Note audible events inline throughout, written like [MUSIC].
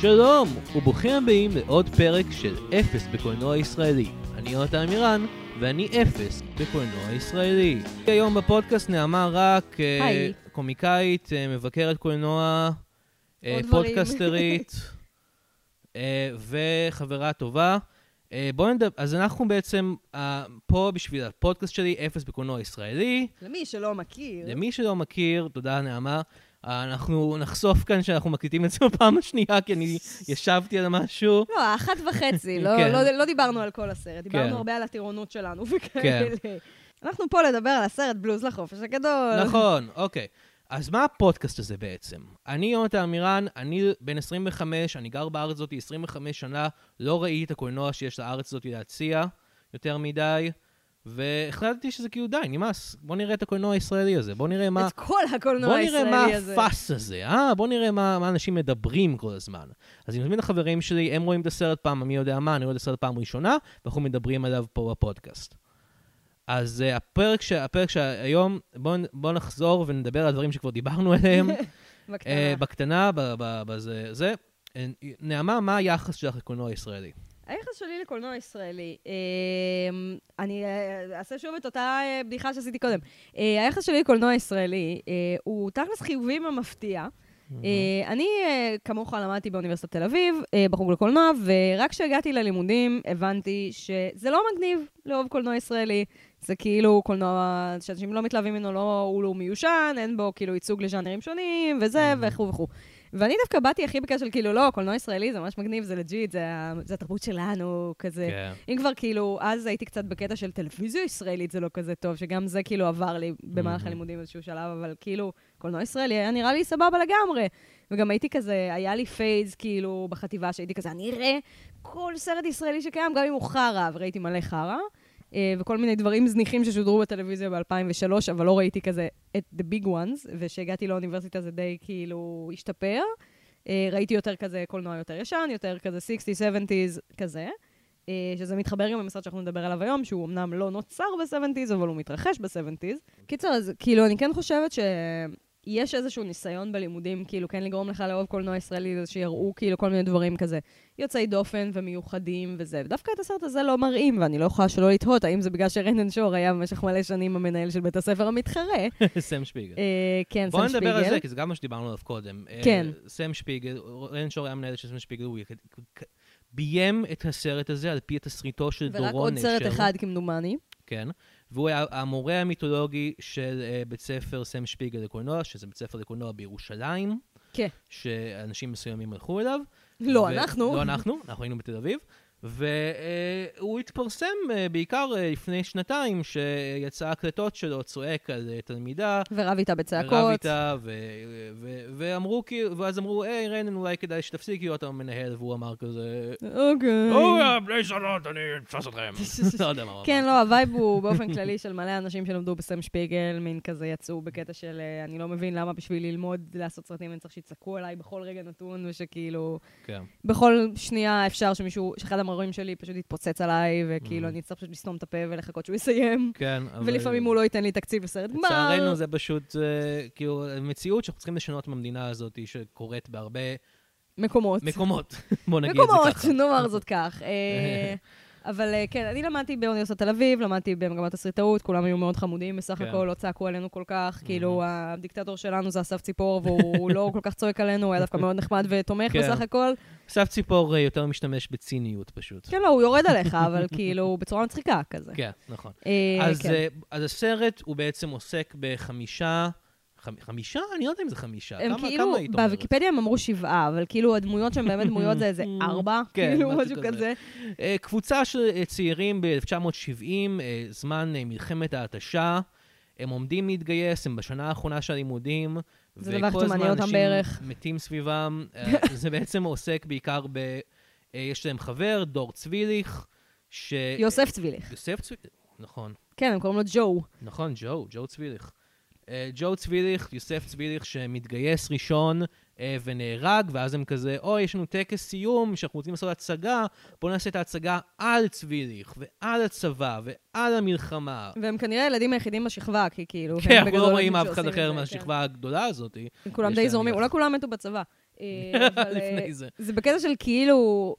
שלום, וברוכים הבאים לעוד פרק של אפס בקולנוע ישראלי. אני יונתן עמירן, ואני אפס בקולנוע ישראלי. היום בפודקאסט נעמה רק היי. קומיקאית, אה, מבקרת קולנוע, דברים. פודקסטרית, [LAUGHS] אה, וחברה טובה. אה, בואו נדבר, אז אנחנו בעצם אה, פה בשביל הפודקאסט שלי, אפס בקולנוע ישראלי. למי שלא מכיר. למי שלא מכיר, תודה נעמה, אנחנו נחשוף כאן שאנחנו מקליטים את זה בפעם השנייה, כי אני ישבתי על משהו. לא, אחת וחצי, לא, כן. לא, לא דיברנו על כל הסרט, דיברנו כן. הרבה על הטירונות שלנו וכאלה. אנחנו פה לדבר על הסרט בלוז לחופש הגדול. נכון, אוקיי. אז מה הפודקאסט הזה בעצם? אני יונתן עמירן, אני בן 25, אני גר בארץ הזאת 25 שנה, לא ראיתי את הקולנוע שיש לארץ הזאת להציע יותר מדי, והחלטתי שזה כאילו די, נמאס. בוא נראה את הקולנוע הישראלי הזה, בוא נראה מה... את כל הקולנוע בוא נראה הישראלי מה הזה. הפאס הזה, אה? בוא נראה מה, מה אנשים מדברים כל הזמן. אז אני מזמין את החברים שלי, הם רואים את הסרט פעם, מי יודע מה, אני רואה את הסרט פעם ראשונה, ואנחנו מדברים עליו פה בפודקאסט. אז uh, הפרק, ש... הפרק שהיום, בואו בוא נחזור ונדבר על דברים שכבר דיברנו עליהם. [LAUGHS] בקטנה. uh, בקטנה, בזה, זה. אה, נעמה, מה היחס שלך לקולנוע הישראלי? היחס שלי לקולנוע ישראלי, אמ, אני אה, אעשה שוב את אותה אה, בדיחה שעשיתי קודם. אה, היחס שלי לקולנוע ישראלי אה, הוא תכלס חיובי ומפתיע. אה, אני, אה, כמוך, למדתי באוניברסיטת תל אביב, אה, בחוג לקולנוע, ורק כשהגעתי ללימודים הבנתי שזה לא מגניב לאהוב קולנוע ישראלי. זה כאילו קולנוע שאנשים לא מתלהבים ממנו, לא, הוא לא מיושן, אין בו כאילו ייצוג לז'אנרים שונים, וזה, וכו' וכו'. ואני דווקא באתי הכי בקטע של כאילו, לא, קולנוע ישראלי זה ממש מגניב, זה legit, זה, זה התרבות שלנו, כזה. כן. אם כבר כאילו, אז הייתי קצת בקטע של טלוויזיה ישראלית, זה לא כזה טוב, שגם זה כאילו עבר לי במהלך מהמם. הלימודים באיזשהו שלב, אבל כאילו, קולנוע ישראלי היה נראה לי סבבה לגמרי. וגם הייתי כזה, היה לי phase כאילו בחטיבה, שהייתי כזה, אני אראה כל סרט ישראלי שקיים, גם אם הוא חרא, וראיתי מלא חרא. אה, וכל מיני דברים זניחים ששודרו בטלוויזיה ב-2003, אבל לא ראיתי כזה את the big ones, וכשהגעתי לאוניברסיטה זה די כאילו השתפר. אה, ראיתי יותר כזה קולנוע יותר ישן, יותר כזה 60's, 70's, כזה. אה, שזה מתחבר גם לסרט שאנחנו נדבר עליו היום, שהוא אמנם לא נוצר ב-70's, אבל הוא מתרחש ב-70's. קיצר, אז כאילו, אני כן חושבת שיש איזשהו ניסיון בלימודים, כאילו, כן לגרום לך לאהוב קולנוע ישראלי, זה שיראו כאילו כל מיני דברים כזה יוצאי דופן ומיוחדים וזה. ודווקא את הסרט הזה לא מראים, ואני לא יכולה שלא לתהות האם זה בגלל שרנדן שור היה במשך מלא שנים המנהל של בית הספר המתחרה. [LAUGHS] סם שפיגל. אה, כן, סם נדבר על שפיגל. זה, כי זה גם מה שדיברנו עליו קודם. אה, כן. סם שפיגל, רן שור היה מנהל של סם שפיגל, הוא ביים את הסרט הזה על פי תסריטו של דורון ורק נשר. עוד סרט אחד כמדומני. כן. והוא היה המורה המיתולוגי של אה, בית ספר סם שפיגל לקולנוע, שזה בית ספר לקולנוע בירושלים, כן. שאנשים מסוימים הלכו אליו. לא, ו- אנחנו. לא אנחנו, אנחנו היינו בתל אביב. והוא התפרסם אה, בעיקר אה, לפני שנתיים, שיצא הקלטות שלו צועק על אה, תלמידה, ורב איתה בצעקות. איתה, ו- ו- ואמרו כאילו, ואז אמרו, היי רנן, אולי כדאי שתפסיקי להיות המנהל, והוא אמר כזה, אוקיי. או, בני זונות, אני אתפוס אתכם. [LAUGHS] לא יודע מה הוא אמר. כן, לא, ה vibe הוא באופן כללי של מלא אנשים שלמדו בסם שפיגל, מין כזה יצאו בקטע של אני לא מבין למה בשביל ללמוד לעשות סרטים אני צריך שיצעקו עליי בכל רגע נתון, ושכאילו, כן. בכל שנייה אפשר שמישהו, שאחד המורים שלי פשוט יתפוצץ עליי, וכאילו Mhm. אני אצטרך פשוט לסתום את הפה ולחכות שהוא יסיים. כן, אבל... ולפעמים הוא לא ייתן לי תקציב לסרט גמר. לצערנו זה פשוט, אה, כאילו, מציאות שאנחנו צריכים לשנות במדינה הזאת, שקורית בהרבה מקומות. מקומות. [LAUGHS] בוא נגיד את זה מקומות, ככה. נאמר זאת כך. [LAUGHS] אבל אה, כן, אני למדתי באוניברסיטת תל אביב, למדתי במגמת תסריטאות, כולם היו מאוד חמודים בסך כן. הכל, לא צעקו עלינו כל כך, כאילו הדיקטטור שלנו זה אסף ציפור, והוא [LAUGHS] לא כל כך צועק עלינו, הוא היה דווקא מאוד נחמד ותומך כן. בסך הכל. אסף ציפור אה, יותר משתמש בציניות פשוט. כן, לא, הוא יורד עליך, אבל כאילו, בצורה מצחיקה כזה. כן, נכון. אה, אז, כן. אז הסרט הוא בעצם עוסק בחמישה, חמ- חמישה? אני לא יודע אם זה חמישה. הם כמה- כאילו, כמה? בוויקיפדיה הם אמרו שבעה, אבל כאילו הדמויות שהן באמת דמויות זה איזה [LAUGHS] ארבע, כן, כאילו משהו כזה. כזה. אה, קבוצה של אה, צעירים ב-1970, זמן אה, מלחמת ההתשה. הם עומדים להתגייס, הם בשנה האחרונה של הלימודים. זה דבר וכל הכי הזמן מעניין אותם אנשים בערך. מתים סביבם. [LAUGHS] זה בעצם עוסק בעיקר ב... יש להם חבר, דור צביליך, ש... יוסף צביליך. יוסף צביליך, נכון. כן, הם קוראים לו ג'ו. נכון, ג'ו, ג'ו צביליך. אה, ג'ו צביליך, יוסף צביליך, שמתגייס ראשון אה, ונהרג, ואז הם כזה, אוי, יש לנו טקס סיום שאנחנו רוצים לעשות הצגה, בואו נעשה את ההצגה על צביליך, ועל הצבא, ועל המלחמה. והם כנראה הילדים היחידים בשכבה, כי כאילו... כן, אנחנו לא רואים אף אחד אחר מהשכבה הגדולה הזאת. כן. כולם די. זורמים, אולי כולם מתו בצבא. [LAUGHS] אה, אבל, לפני זה. זה בקטע של כאילו,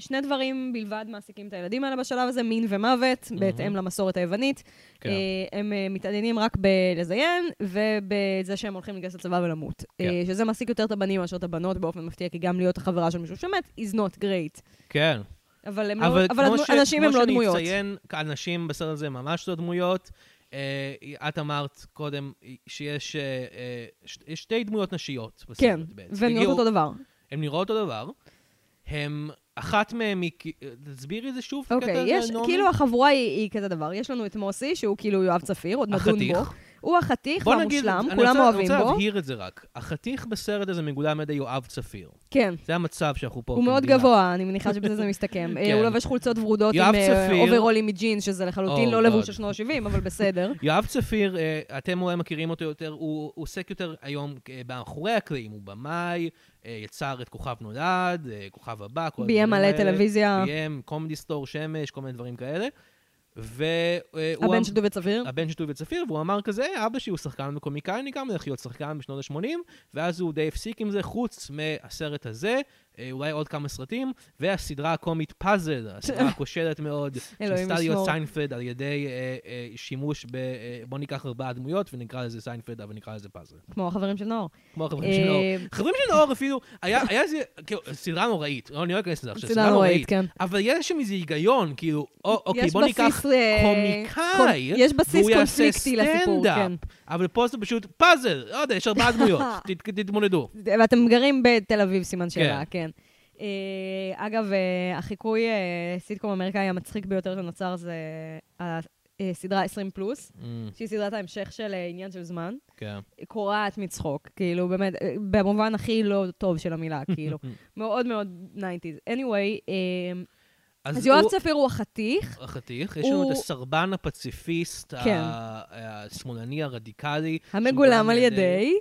שני דברים בלבד מעסיקים את הילדים האלה בשלב הזה, מין ומוות, בהתאם למסורת היוונית. כן. אה, הם אה, מתעניינים רק בלזיין ובזה שהם הולכים להתגייס לצבא ולמות. כן. אה, שזה מעסיק יותר את הבנים מאשר את הבנות באופן מפתיע, כי גם להיות החברה של מישהו שמת is not great. כן. אבל, הם לא, אבל אבל כמו הדמו- ש- אנשים הם לא כמו דמויות. שאני אציין, אנשים בסרט הזה ממש לא דמויות. אה, את אמרת קודם שיש אה, אה, ש- שתי דמויות נשיות בסרט כן, בעצם. והן נראות אותו דבר. הן נראות אותו דבר. הם, אחת מהן היא, תסבירי את זה שוב, אוקיי, הזה, יש, נעמי? כאילו החבורה היא, היא כזה דבר. יש לנו את מוסי, שהוא כאילו יואב צפיר, עוד נדון החתיך. הוא החתיך והמושלם, אני כולם רוצה- אוהבים אני בו. רוצה להבהיר את זה רק. החתיך בסרט הזה מגולם על ידי יואב צפיר. כן. זה המצב שאנחנו פה הוא מאוד. גבוה, אני מניחה שבזה זה מסתכם. [LAUGHS] אה, כן. הוא לובש חולצות ורודות עם אה, צפיר- אוברולים מג'ינס, שזה לחלוטין Oh לא לבוש. של שנות ה-70, אבל בסדר. [LAUGHS] יואב צפיר, אה, אתם אולי מכירים אותו יותר, הוא הוא עוסק יותר היום מאחורי הקלעים, הוא במאי, יצר את כוכב נולד, כוכב הבא, כל ביים הדברים מלא האלה. טלוויזיה. ביים קומדי סטור, שמש, כל מיני דברים כאלה. והוא... הבן של דובי צפיר. הבן של טובי צפיר, והוא אמר כזה, אבא שלי הוא שחקן וקומיקאי, אני גם הולך להיות שחקן בשנות ה-80, ואז הוא די הפסיק עם זה, חוץ מהסרט הזה, אה, אולי עוד כמה סרטים, והסדרה הקומית פאזל, הסדרה [LAUGHS] הכושלת מאוד, שניסתה להיות. סיינפלד על ידי אה, אה, שימוש ב... אה, בוא ניקח ארבעה דמויות ונקרא לזה סיינפלד, אבל נקרא לזה פאזל. כמו החברים של נאור. כמו החברים של נאור. אה, חברים של נאור אפילו, היה איזה, כאילו, סדרה נוראית, לא, אני לא אכנס לזה עכשיו, סדרה נוראית, כן. אבל יש שם איזה היגיון, כאילו, או- אוקיי, בוא ניקח אה, קומיקאי, יש בסיס קונפליקטי לסיפור. כן. אבל פה זה פשוט פאזל, לא יודע, יש ארבעה דמויות, [LAUGHS] תתמודדו. ואתם גרים בתל אביב, סימן שאלה, כן. אה, אגב, אה, החיקוי אה, סיטקום אמריקאי המצחיק ביותר שנוצר זה הסדרה 20 פלוס, שהיא סדרת ההמשך של עניין של זמן. כן. קורעת מצחוק, כאילו, באמת, במובן הכי לא טוב של המילה, [LAUGHS] כאילו. מאוד מאוד 90's. anyway, אה, אז יואב הוא- צפיר הוא החתיך. החתיך, יש לנו את הסרבן הפציפיסט, כן. השמאלני הרדיקלי. המגולם על ידי,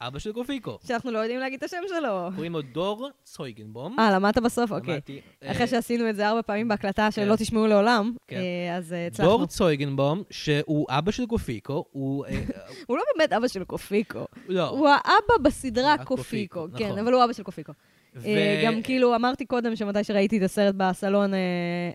אבא של גופיקו. שאנחנו לא יודעים להגיד את השם שלו. קוראים לו דור צויגנבום. אה, למדת בסוף? אוקיי. אה, אחרי שעשינו את זה ארבע פעמים בהקלטה כן. שלא תשמעו לעולם, כן. אה, אז אה, הצלחנו. דור צויגנבום, שהוא אבא של גופיקו, הוא... [LAUGHS] הוא לא באמת אבא של קופיקו. לא. הוא האבא בסדרה. קופיקו, כן, נכון. אבל הוא אבא של קופיקו. ו- אה, גם כאילו, אמרתי קודם שמתי שראיתי את הסרט בסלון, אה,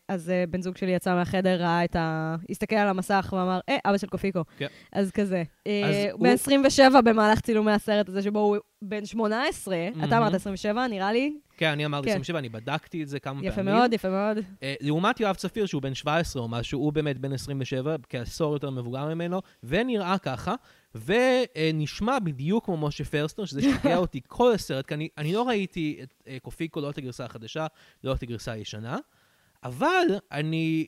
אז אה, בן זוג שלי יצא מהחדר, ראה את ה... הסתכל על המסך ואמר, אה, אבא של קופיקו. כן. אז כזה. אה, אז הוא הוא- בן 27 במהלך צילומי הסרט הזה, שבו הוא בן 18. מהמם. אתה אמרת 27, נראה לי. כן, אני אמרתי כן. 27, אני בדקתי את זה כמה פעמים. יפה מאוד, יפה מאוד. אה, לעומת יואב צפיר, שהוא בן 17 או משהו, הוא באמת בן 27, כעשור יותר מבוגר ממנו, ונראה ככה, ונשמע בדיוק כמו משה פרסטר, שזה שיגע אותי כל הסרט, כי אני, אני לא ראיתי את אה, קופיקו, לא את הגרסה החדשה, לא את הגרסה הישנה, אבל אני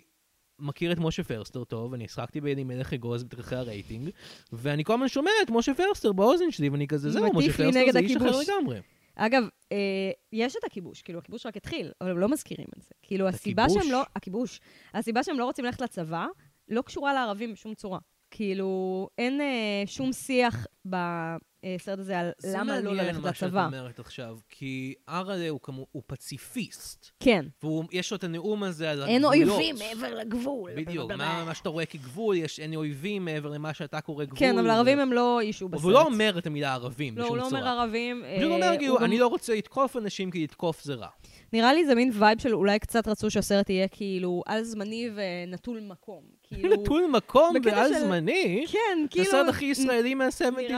מכיר את משה פרסטר טוב, אני השחקתי מלך אגוז בתככי הרייטינג, ואני כל הזמן שומע את משה פרסטר באוזן שלי, ואני כזה, זהו, משה פרסטר זה איש אחר הכיבוש." לגמרי. אגב, אה, יש את הכיבוש, כאילו, הכיבוש רק התחיל, אבל הם לא מזכירים את זה. כאילו, הסיבה הכיבוש? שהם לא... הכיבוש. הסיבה שהם לא רוצים ללכת לצבא, לא קשורה לערבים בשום צורה. כאילו, אין אה, שום שיח בסרט הזה על למה לא ללכת זה מעניין מה שאת לצבא. אומרת עכשיו, כי ארלה הוא כמו, הוא פציפיסט, כן. ויש לו את הנאום הזה על אין הגבולות. אויבים מעבר לגבול. בדיוק, מה, מה שאתה רואה כגבול, יש אין אויבים מעבר למה שאתה קורא גבול. כן, אבל ערבים הם לא issue בסרט. והוא לא אומר את המילה ערבים לא, בשום הוא לא צורה. אומר ערבים. הוא פשוט אומר, אה, כאילו, הוא גם- אני לא רוצה לתקוף אנשים כי לתקוף זה רע. נראה לי זה מין vibe של אולי קצת רצו שהסרט יהיה כאילו על זמני ונטול מקום. [LAUGHS] כאילו... נטול מקום בקטע ועל של- זמני, כן, כאילו... הסרט הכי ישראלי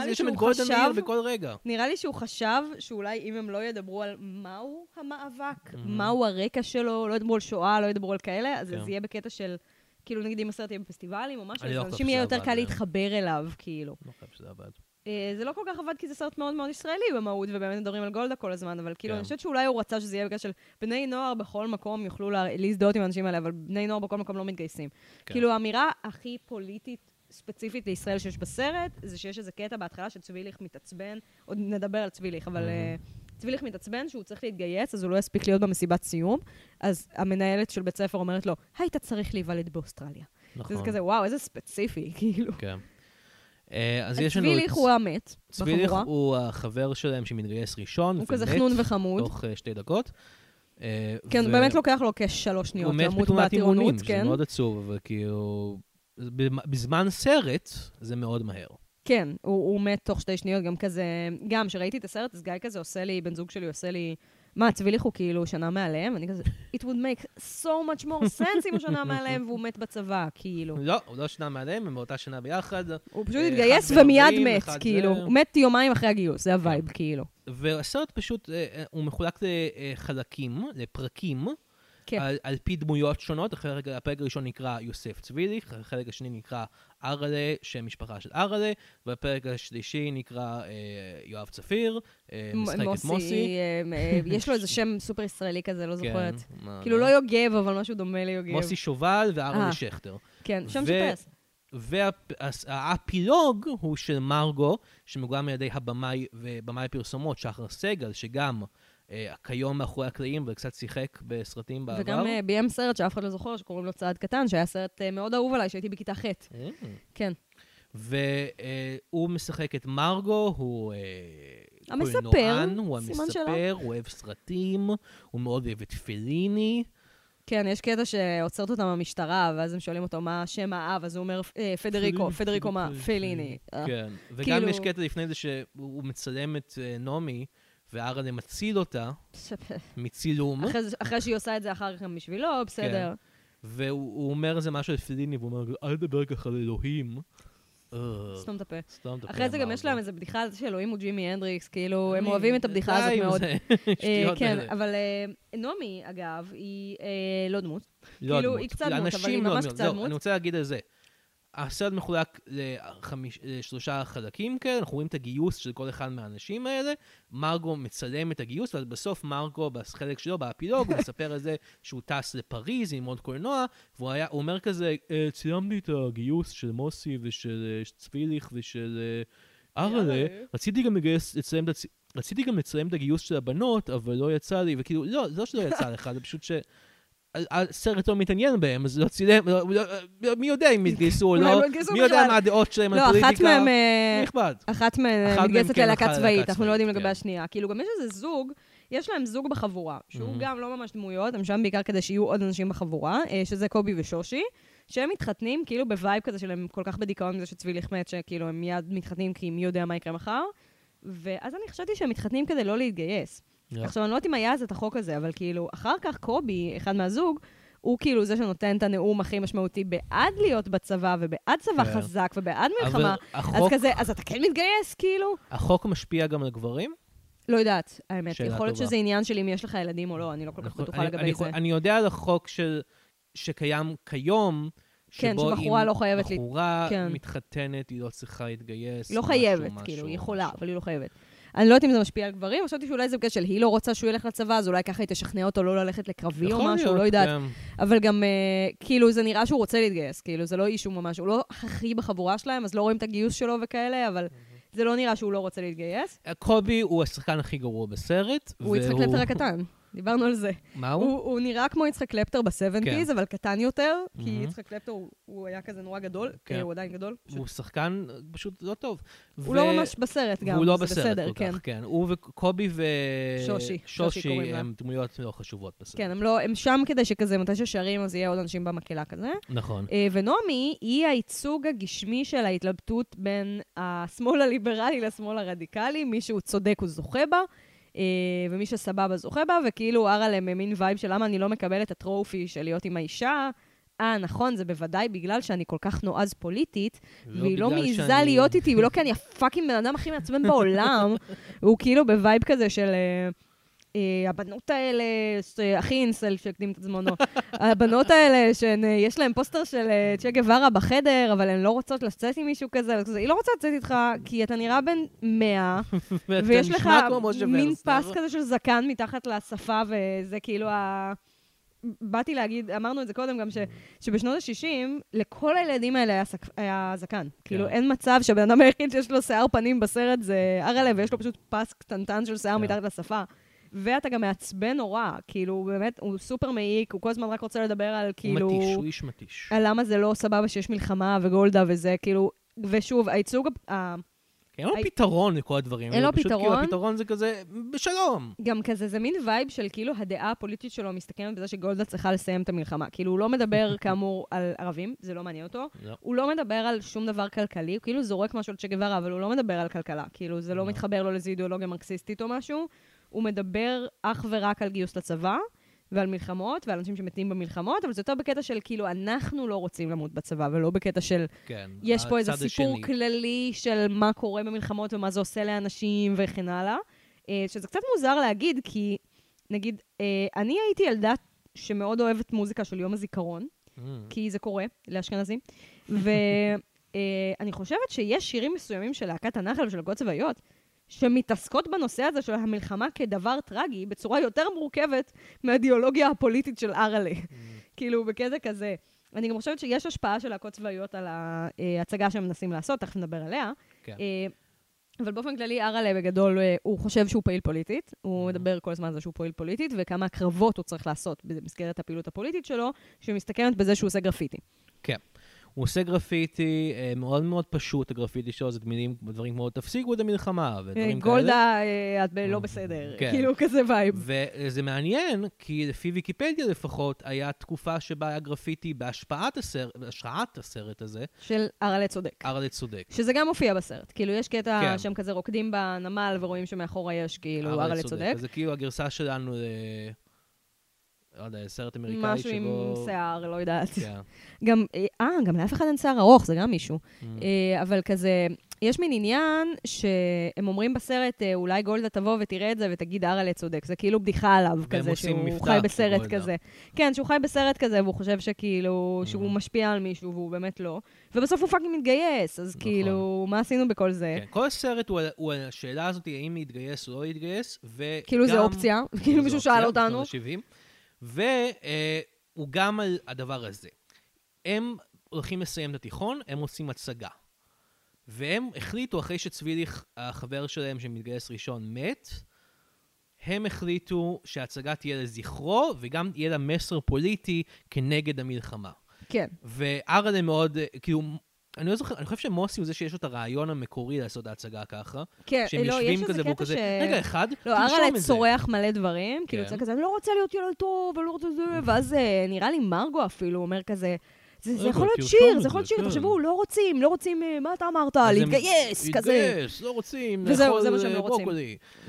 לי יש שם את חשב- מאיר בכל רגע. נראה לי שהוא חשב שאולי אם הם לא ידברו על מהו המאבק, Mhm. מהו הרקע שלו, לא ידברו על שואה, לא ידברו על כאלה, אז כן. זה יהיה בקטע של, כאילו נגיד אם הסרט יהיה בפסטיבלים או משהו, לא אז חושב לאנשים יהיה יותר קל כן. להתחבר אליו, כאילו. לא חושב שזה עבד. אה, זה לא כל כך עבד כי זה סרט מאוד מאוד ישראלי במהות, ובאמת מדברים על גולדה כל הזמן, אבל כאילו, כן. אני חושבת שאולי הוא רצה שזה יהיה בקטע של בני נוער בכל מקום יוכלו לה- להזדהות עם האנשים האלה, אבל בני נוער בכל מקום לא מתגייסים. כן. כאילו, האמירה הכי פוליטית ספציפית לישראל שיש בסרט, זה שיש איזה קטע בהתחלה שצביליך מתעצבן, עוד נדבר על צביליך, אבל אה, צביליך מתעצבן שהוא צריך להתגייס, אז הוא לא יספיק להיות במסיבת סיום, אז המנהלת של בית ספר אומרת לו, היית צריך להיוולד באוסטרליה. נכון. זה כזה, וואו, איזה ספציפי, [LAUGHS] כאילו. כן. אה, אז יש לנו. צביליך הוא המת, צביליך בחבורה. הוא החבר שלהם שמתגייס ראשון, הוא כזה חנון וחמוד. תוך אה, שתי דקות. אה, כן, באמת לוקח לו כשלוש שניות הוא מת למות בתאונת אימונים, בטירונות, כן. מאוד עצוב, אבל כאילו... בזמן סרט זה מאוד מהר. כן, הוא, הוא מת תוך שתי שניות, גם כזה, גם כשראיתי את הסרט, אז גיא כזה עושה לי, בן זוג שלי עושה לי, מה, צביליך הוא כאילו שנה מעליהם? אני כזה, it would make so much more sense אם הוא שנה מעליהם והוא מת בצבא, כאילו. לא, הוא לא שנה מעליהם, הם באותה שנה ביחד. הוא פשוט אה, התגייס ומיד 40, מת, כאילו. הוא מת יומיים אחרי הגיוס, זה ה vibe, כאילו. והסרט פשוט, אה, אה, הוא מחולק לחלקים, לפרקים, כן. על, על פי דמויות שונות. החלק, הפרק הראשון נקרא יוסף צביליך, החלק השני נקרא ארלה, שם משפחה של ארלה, והפרק השלישי נקרא אה, יואב צפיר, אה, משחק את מוסי. אה, אה, יש לו איזה שם סופר ישראלי כזה, לא [LAUGHS] זוכרת. מה- כאילו מה? לא יוגב, אבל משהו דומה ליוגב. מוסי שובל וארלה אה. שכטר. כן, שם ו- טייס. והאפילוג הוא של מרגו, שמגולם על ידי הבמאי ובמאי פרסומות, שחר סגל, שגם אה, כיום מאחורי הקלעים וקצת שיחק בסרטים בעבר. וגם אה, ביים סרט שאף אחד לא זוכר, שקוראים לו צעד קטן, שהיה סרט אה, מאוד אהוב עליי, שהייתי בכיתה ח'. אה. כן. והוא משחק את מרגו, הוא אה, המספר, קולנוען, הוא המספר. הוא אוהב סרטים, הוא מאוד אוהב את פליני. כן, יש קטע שעוצרת אותם המשטרה, ואז הם שואלים אותו מה שם האב, אז הוא אומר, "אה, פדריקו, פדריקו מה? פליני. אה. כן, וגם כאילו- יש קטע לפני זה שהוא מצלם את אה, נעמי, וארלה מציל אותה מצילום. אחרי אחרי שהיא עושה את זה אחר כך גם בשבילו, בסדר. והוא הוא אומר איזה משהו על פליני, והוא אומר, אל תדבר ככה על אלוהים. אה, סתום את הפה. סתום את הפה, אחרי זה גם יש. להם איזה בדיחה שאלוהים הוא ג'ימי הנדריקס, כאילו, הם אני- אוהבים את הבדיחה די הזאת מאוד. אה, [LAUGHS] כן. אבל אה, נעמי, אגב, היא אה, לא דמות. לא כאילו, דמות. היא קצת דמות, אבל היא לא ממש. קצת דמות. אני רוצה להגיד על זה. הסרט מחולק לחמיש- לשלושה חלקים כאלה, אנחנו רואים את הגיוס של כל אחד מהאנשים האלה. מרגו מצלם את הגיוס, ואז בסוף מרגו, בחלק שלו, באפילוג, הוא [LAUGHS] מספר על זה שהוא טס לפריז ללמוד קולנוע, והוא היה, אומר כזה, "אה, צילמתי את הגיוס של מוסי ושל אה, צביליך ושל אה, ארלה. רציתי גם לגייס, לצלם את הצ... רציתי גם לצלם את הגיוס של הבנות, אבל לא יצא לי, וכאילו, לא, זה לא שלא יצא לך, זה פשוט ש... הסרט לא מתעניין בהם, אז לא צילם, לא- לא- מי יודע אם יתגייסו או לא, לא מי יודע. מה הדעות שלהם על פוליטיקה. מי אה? אחת מהן מהם מתגייסת כן ללהקה צבאית, אנחנו לא יודעים לגבי כן. השנייה. כאילו, גם יש איזה זוג, יש להם זוג בחבורה, שהוא Mhm. גם לא ממש דמויות, הם שם בעיקר כדי שיהיו עוד אנשים בחבורה, אה, שזה קובי ושושי, שהם מתחתנים כאילו ב vibe כזה שלהם כל כך בדיכאון מזה שצבי מת, שכאילו הם מיד מתחתנים כי מי יודע מה יקרה מחר. ואז אני חשבתי שהם מתחתנים כדי לא להתגייס. לא. עכשיו, אני לא יודעת אם היה אז את החוק הזה, אבל כאילו, אחר כך קובי, אחד מהזוג, הוא כאילו זה שנותן את הנאום הכי משמעותי בעד להיות בצבא, ובעד צבא כן. חזק, ובעד מלחמה. אבל אז החוק- כזה, אז אתה כן מתגייס, כאילו? החוק משפיע גם על גברים? לא יודעת, האמת. יכול להיות טובה. שזה עניין של אם יש לך ילדים או לא, אני לא כל כך נכון, בטוחה אני- לגבי אני- זה. אני יודע על החוק של- שקיים כיום, כן, שבחורה לא חייבת בחורה כן. מתחתנת, היא לא צריכה להתגייס. לא חייבת, משהו, כאילו, היא יכולה, משהו. אבל היא לא חייבת. אני לא יודעת אם זה משפיע על גברים, חשבתי שאולי זה בגלל של היא לא רוצה שהוא ילך לצבא, אז אולי ככה היא תשכנע אותו לא ללכת לקרבי או משהו, לא יודעת. כן. אבל גם, אה, כאילו, זה נראה שהוא רוצה להתגייס, כאילו, זה לא אישו ממש, הוא לא הכי בחבורה שלהם, אז לא רואים את הגיוס שלו וכאלה, אבל זה לא נראה שהוא לא רוצה להתגייס. קובי הוא השחקן הכי גרוע בסרט. הוא יצחק קלפטר הקטן, דיברנו על זה. מה הוא? הוא, הוא נראה כמו יצחק קלפטר ב-70's, כן. אבל קטן יותר, כי מהמם. יצחק קלפטר הוא, הוא היה כזה נורא גדול, כן. אה, הוא עדיין גדול. פשוט- הוא שחקן פשוט לא טוב. הוא לא ממש בסרט גם, והוא לא בסרט בסדר, כל כן. כך, כן. הוא וקובי ו... שושי, שושי שושי. הם דמויות לא חשובות בסרט. כן, הם, לא, הם שם כדי שכזה, מתי ששרים, אז יהיה עוד אנשים במקהלה כזה. נכון. אה, ונעמי היא הייצוג הגשמי של ההתלבטות בין השמאל הליברלי לשמאל הרדיקלי, מי שהוא צודק הוא זוכה בה, ומי שסבבה זוכה בה, וכאילו הר עליהם מין vibe של למה אני לא מקבל את ה trophy של להיות עם האישה. אה, נכון, זה בוודאי בגלל שאני כל כך נועז פוליטית, והיא לא מעיזה שאני- להיות איתי, ולא כי אני ה fucking בן אדם הכי מעצבן בעולם. [LAUGHS] הוא כאילו ב vibe כזה של... אה, אה, הבנות האלה, הכי אינסל שהקדים את זמנו, [LAUGHS] הבנות האלה שיש להן פוסטר של אה, צ'ה גווארה בחדר, אבל הן לא רוצות לצאת עם מישהו כזה, היא לא רוצה לצאת איתך, כי אתה נראה בן 100, [LAUGHS] ואתה ויש לך מין. פס כזה של זקן מתחת לשפה, וזה כאילו ה... באתי להגיד, אמרנו את זה קודם גם, ש, שבשנות ה-60, לכל הילדים האלה היה, סק, היה זקן. כאילו, אין מצב שהבן אדם היחיד שיש לו שיער פנים בסרט זה ארלה, ויש לו פשוט פס קטנטן של שיער כן. מתחת לשפה. ואתה גם מעצבן נורא, כאילו, באמת, הוא סופר מעיק, הוא כל הזמן רק רוצה לדבר על, הוא כאילו... מתיש, הוא איש מתיש. על למה זה לא סבבה שיש מלחמה וגולדה וזה, כאילו... ושוב, הייצוג כי אין לו הי- פתרון לכל הדברים. אין לו פשוט כאילו פתרון. הפתרון זה כזה, בשלום. גם כזה, זה מין vibe של כאילו הדעה הפוליטית שלו מסתכמת בזה שגולדה צריכה לסיים את המלחמה. כאילו, הוא לא מדבר [LAUGHS] כאמור על ערבים, זה לא מעניין אותו. לא. הוא לא מדבר על שום דבר כלכלי, הוא כאילו זורק משהו על צ'ה גווארה, אבל הוא לא מדבר על כלכלה. כאילו, זה לא לא. מתחבר לו לאיזו אידיאולוגיה מרקסיסטית או משהו. הוא מדבר אך ורק על גיוס לצבא, ועל מלחמות, ועל אנשים שמתים במלחמות, אבל זה יותר בקטע של כאילו, אנחנו לא רוצים למות בצבא, ולא בקטע של כן. יש פה איזה סיפור השני. כללי של מה קורה במלחמות ומה זה עושה לאנשים וכן הלאה. אה, שזה קצת מוזר להגיד, כי נגיד, אה, אני הייתי ילדה שמאוד אוהבת מוזיקה של יום הזיכרון, Mm. כי זה קורה לאשכנזים, ואני [LAUGHS] חושבת שיש שירים מסוימים של להקת הנחל ושל להקות צבאיות, שמתעסקות בנושא הזה של המלחמה כדבר טרגי בצורה יותר מורכבת מהאידיאולוגיה הפוליטית של אראלה. כאילו, בקטע כזה. אני גם חושבת שיש השפעה של להקות צבאיות על ההצגה שהם מנסים לעשות, תכף נדבר עליה. כן. אה, אבל באופן כללי, אראלה בגדול, אה, הוא חושב שהוא פעיל פוליטית. הוא Mhm. מדבר כל הזמן על זה שהוא פעיל פוליטית, וכמה הקרבות הוא צריך לעשות במסגרת הפעילות הפוליטית שלו, שמסתכמת בזה שהוא עושה גרפיטי. הוא עושה גרפיטי אה, מאוד מאוד פשוט, הגרפיטי שלו זה מילים, דברים כמו תפסיקו את המלחמה אה, ודברים כאלה. גולדה, אה, את לא בסדר. כן. כאילו, כזה וייב. וזה מעניין, כי לפי ויקיפדיה לפחות, היה תקופה שבה היה גרפיטי בהשפעת הסרט, בהשראת הסרט הזה, של אראלה צודק. ארלה צודק. שזה גם מופיע בסרט. כאילו, יש קטע כן. שהם כזה רוקדים בנמל ורואים שמאחורה יש כאילו אראלה צודק. אז זה כאילו הגרסה שלנו. לא יודע, סרט אמריקאי שבו... משהו עם שיער, לא יודעת. כן. גם, אה, גם לאף אחד אין שיער ארוך, זה גם מישהו. Mm. אה, אבל כזה, יש מין עניין שהם אומרים בסרט, אה, אולי גולדה תבוא ותראה את זה ותגיד אראלה צודק. זה כאילו בדיחה עליו, כזה, שהוא חי בסרט. כזה. כן, שהוא חי בסרט כזה, והוא חושב שכאילו, שהוא Mhm. משפיע על מישהו, והוא באמת לא. ובסוף הוא פאקינג מתגייס, אז נכון. כאילו, מה עשינו בכל זה? כן, כל הסרט הוא, הוא השאלה הזאת, האם להתגייס או לא להתגייס, וגם... כאילו זה אופציה, כאילו מישהו שאל אותנו. בשנות ה-70. והוא גם על הדבר הזה. הם הולכים לסיים את התיכון, הם עושים הצגה. והם החליטו, אחרי שצביליך, החבר שלהם שמתגייס ראשון, מת, הם החליטו שההצגה תהיה לזכרו, וגם יהיה לה מסר פוליטי כנגד המלחמה. כן. וארלה מאוד, אה, כאילו, אני לא זוכר, אני חושב שמוסי הוא זה שיש לו את הרעיון המקורי לעשות את ההצגה ככה. כן, שהם לא, יש איזה קטע כזה, ש... רגע, אחד, לא, זה. צורח מלא דברים, כאילו, כן. יוצא כזה, אני לא רוצה להיות ילד טוב, אני לא רוצה זה, ואז אה, נראה לי מרגו אפילו אומר כזה, זה זה יכול להיות שיר, זה יכול להיות שיר, כן. תחשבו, לא רוצים, לא רוצים, אה, מה אתה אמרת? להתגייס, כזה. להתגייס, לא רוצים, וזהו, זה מה שהם לא אה, רוצים.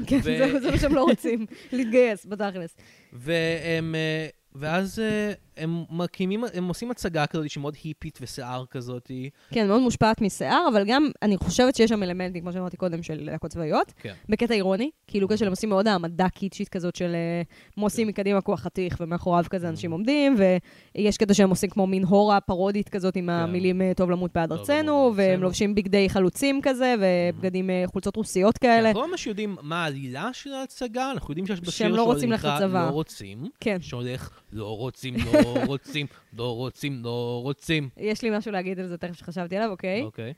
כן, זה מה שהם לא רוצים, להתגייס, בתכלס. והם, אה, ואז אה, הם מקימים, הם עושים הצגה כזאת שמאוד היפית ושיער כזאת. כן, מאוד מושפעת משיער, אבל גם, אני חושבת שיש שם אלמנטים, כמו שאמרתי קודם, של להקות צבאיות, כן. בקטע אירוני, כאילו כזה שהם עושים מאוד העמדה קיצ'ית כזאת של אה, מוסי כן. מקדימה כוח חתיך, ומאחוריו כזה אנשים Mhm. עומדים, ויש קטע שהם עושים כמו מין הורה פרודית כזאת עם המילים אה, טוב למות בעד ארצנו, והם. לובשים בגדי חלוצים כזה, ובגדים, אה, חולצות רוסיות כאלה. אנחנו לא ממש יודעים מה העלילה של ההצגה, אנחנו יודעים שיש בשיר לא. לא רוצים, כן. שהולך לא רוצים, לא רוצים, לא רוצים, לא רוצים. יש לי משהו להגיד על זה תכף שחשבתי עליו, אוקיי? אוקיי.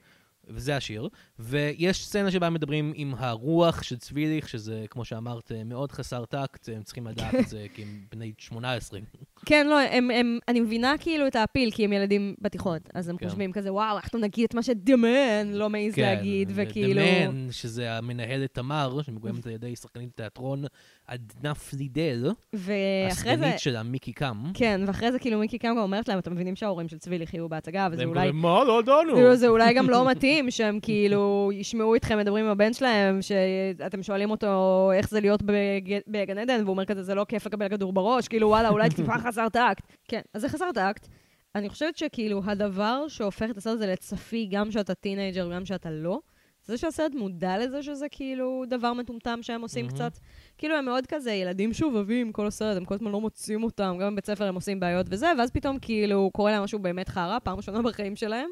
וזה השיר. ויש סצנה שבה מדברים עם הרוח של צביליך, שזה, כמו שאמרת, מאוד חסר טקט, הם צריכים לדעת את זה, כי הם בני 18. כן, לא, הם, הם, אני מבינה כאילו את האפיל, כי הם ילדים בתיכון. אז הם כן. חושבים כזה, וואו, אנחנו נגיד את מה שדמן לא מעז להגיד, וכאילו... כן, Man, שזה המנהלת תמר, שמגולמת על ידי שחקנית תיאטרון עדנה פלידל, ואחרי זה... הסגנית שלה, מיקי קם. כן, ואחרי זה כאילו מיקי קם גם אומרת להם, אתם מבינים שההורים של צבי לא יחיו בהצגה, וזה אולי... מה? לא ידענו. זה אולי גם לא מתאים שהם כאילו ישמעו אתכם מדברים עם הבן שלהם, שאתם שואלים אותו איך זה להיות בג- בגן עדן, והוא אומר כזה, זה לא כיף לקבל כדור בראש, כאילו, וואלה, אולי [LAUGHS] טיפה חסר טקט. כן, אז זה חסר טקט. אני חושבת שכאילו הדבר שהופך את הסרט הזה לצפי, גם שאתה teenager וגם שאתה לא, זה שהסרט מודע לזה שזה כאילו דבר מטומטם שהם עושים מהמם. קצת. כאילו הם מאוד כזה ילדים שובבים כל הסרט, הם כל הזמן לא מוצאים אותם, גם בבית ספר הם עושים בעיות וזה, ואז פתאום כאילו קורה להם משהו באמת חרא, פעם ראשונה בחיים שלהם.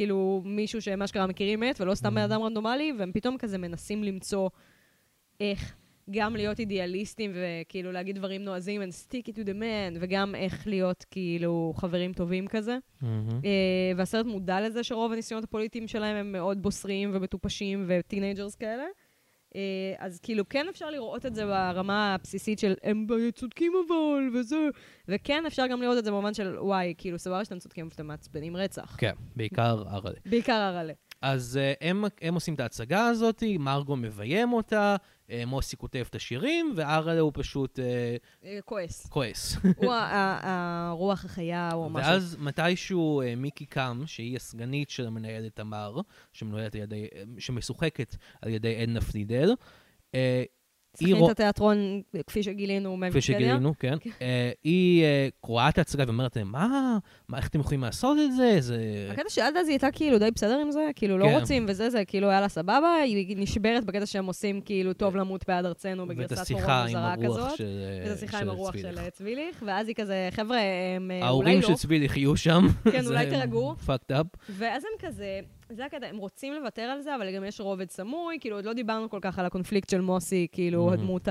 כאילו מישהו שהם אשכרה מכירים מת, ולא סתם בן אדם רנדומלי, והם פתאום כזה מנסים למצוא איך גם להיות אידיאליסטים וכאילו להגיד דברים נועזים and stick it to the man, וגם איך להיות כאילו חברים טובים כזה. מהמם. אה, והסרט מודע לזה שרוב הניסיונות הפוליטיים שלהם הם מאוד בוסריים ומטופשים ו teenagers כאלה. אה, אז כאילו כן אפשר לראות את זה ברמה הבסיסית של הם צודקים אבל, וזה, וכן אפשר גם לראות את זה במובן של וואי, כאילו סבבה שאתם צודקים אבל אתם מעצבנים רצח. כן, בעיקר ארלה. בעיקר הרלה. אז אה, הם, הם עושים את ההצגה הזאת, מרגו מביים אותה, מוסי כותב את השירים, וארלה הוא פשוט אה, אה, כועס. כועס. הוא הרוח החיה או משהו. ואז מתישהו אה, מיקי קם, שהיא הסגנית של המנהלת תמר, אה, שמשוחקת על ידי עדנה אה, היא שחקנית רוא- התיאטרון, כפי שגילינו כפי. שגילינו, כן. אה, היא אה, קוראה את ההצגה ואומרת מה? מה, איך אתם יכולים לעשות את זה? זה... הקטע שעד אז היא הייתה כאילו די בסדר עם זה, כאילו לא כן. רוצים וזה, זה כאילו היה לה סבבה, היא נשברת בקטע שהם עושים כאילו טוב למות בעד ארצנו בגרסת עם מוזרה הרוח כזאת. של אה, ואת השיחה עם של הרוח. של צביליך, ואז היא כזה, חבר'ה, אה, אולי ההורים לא, של צביליך יהיו שם. כן, אולי תירגעו. fucked up. ואז הם כזה, זה הקטע, הם רוצים לוותר על זה, אבל גם יש רובד סמוי, כאילו עוד לא דיברנו כל כך על הקונפליקט של מוסי, כאילו מהמם. הדמות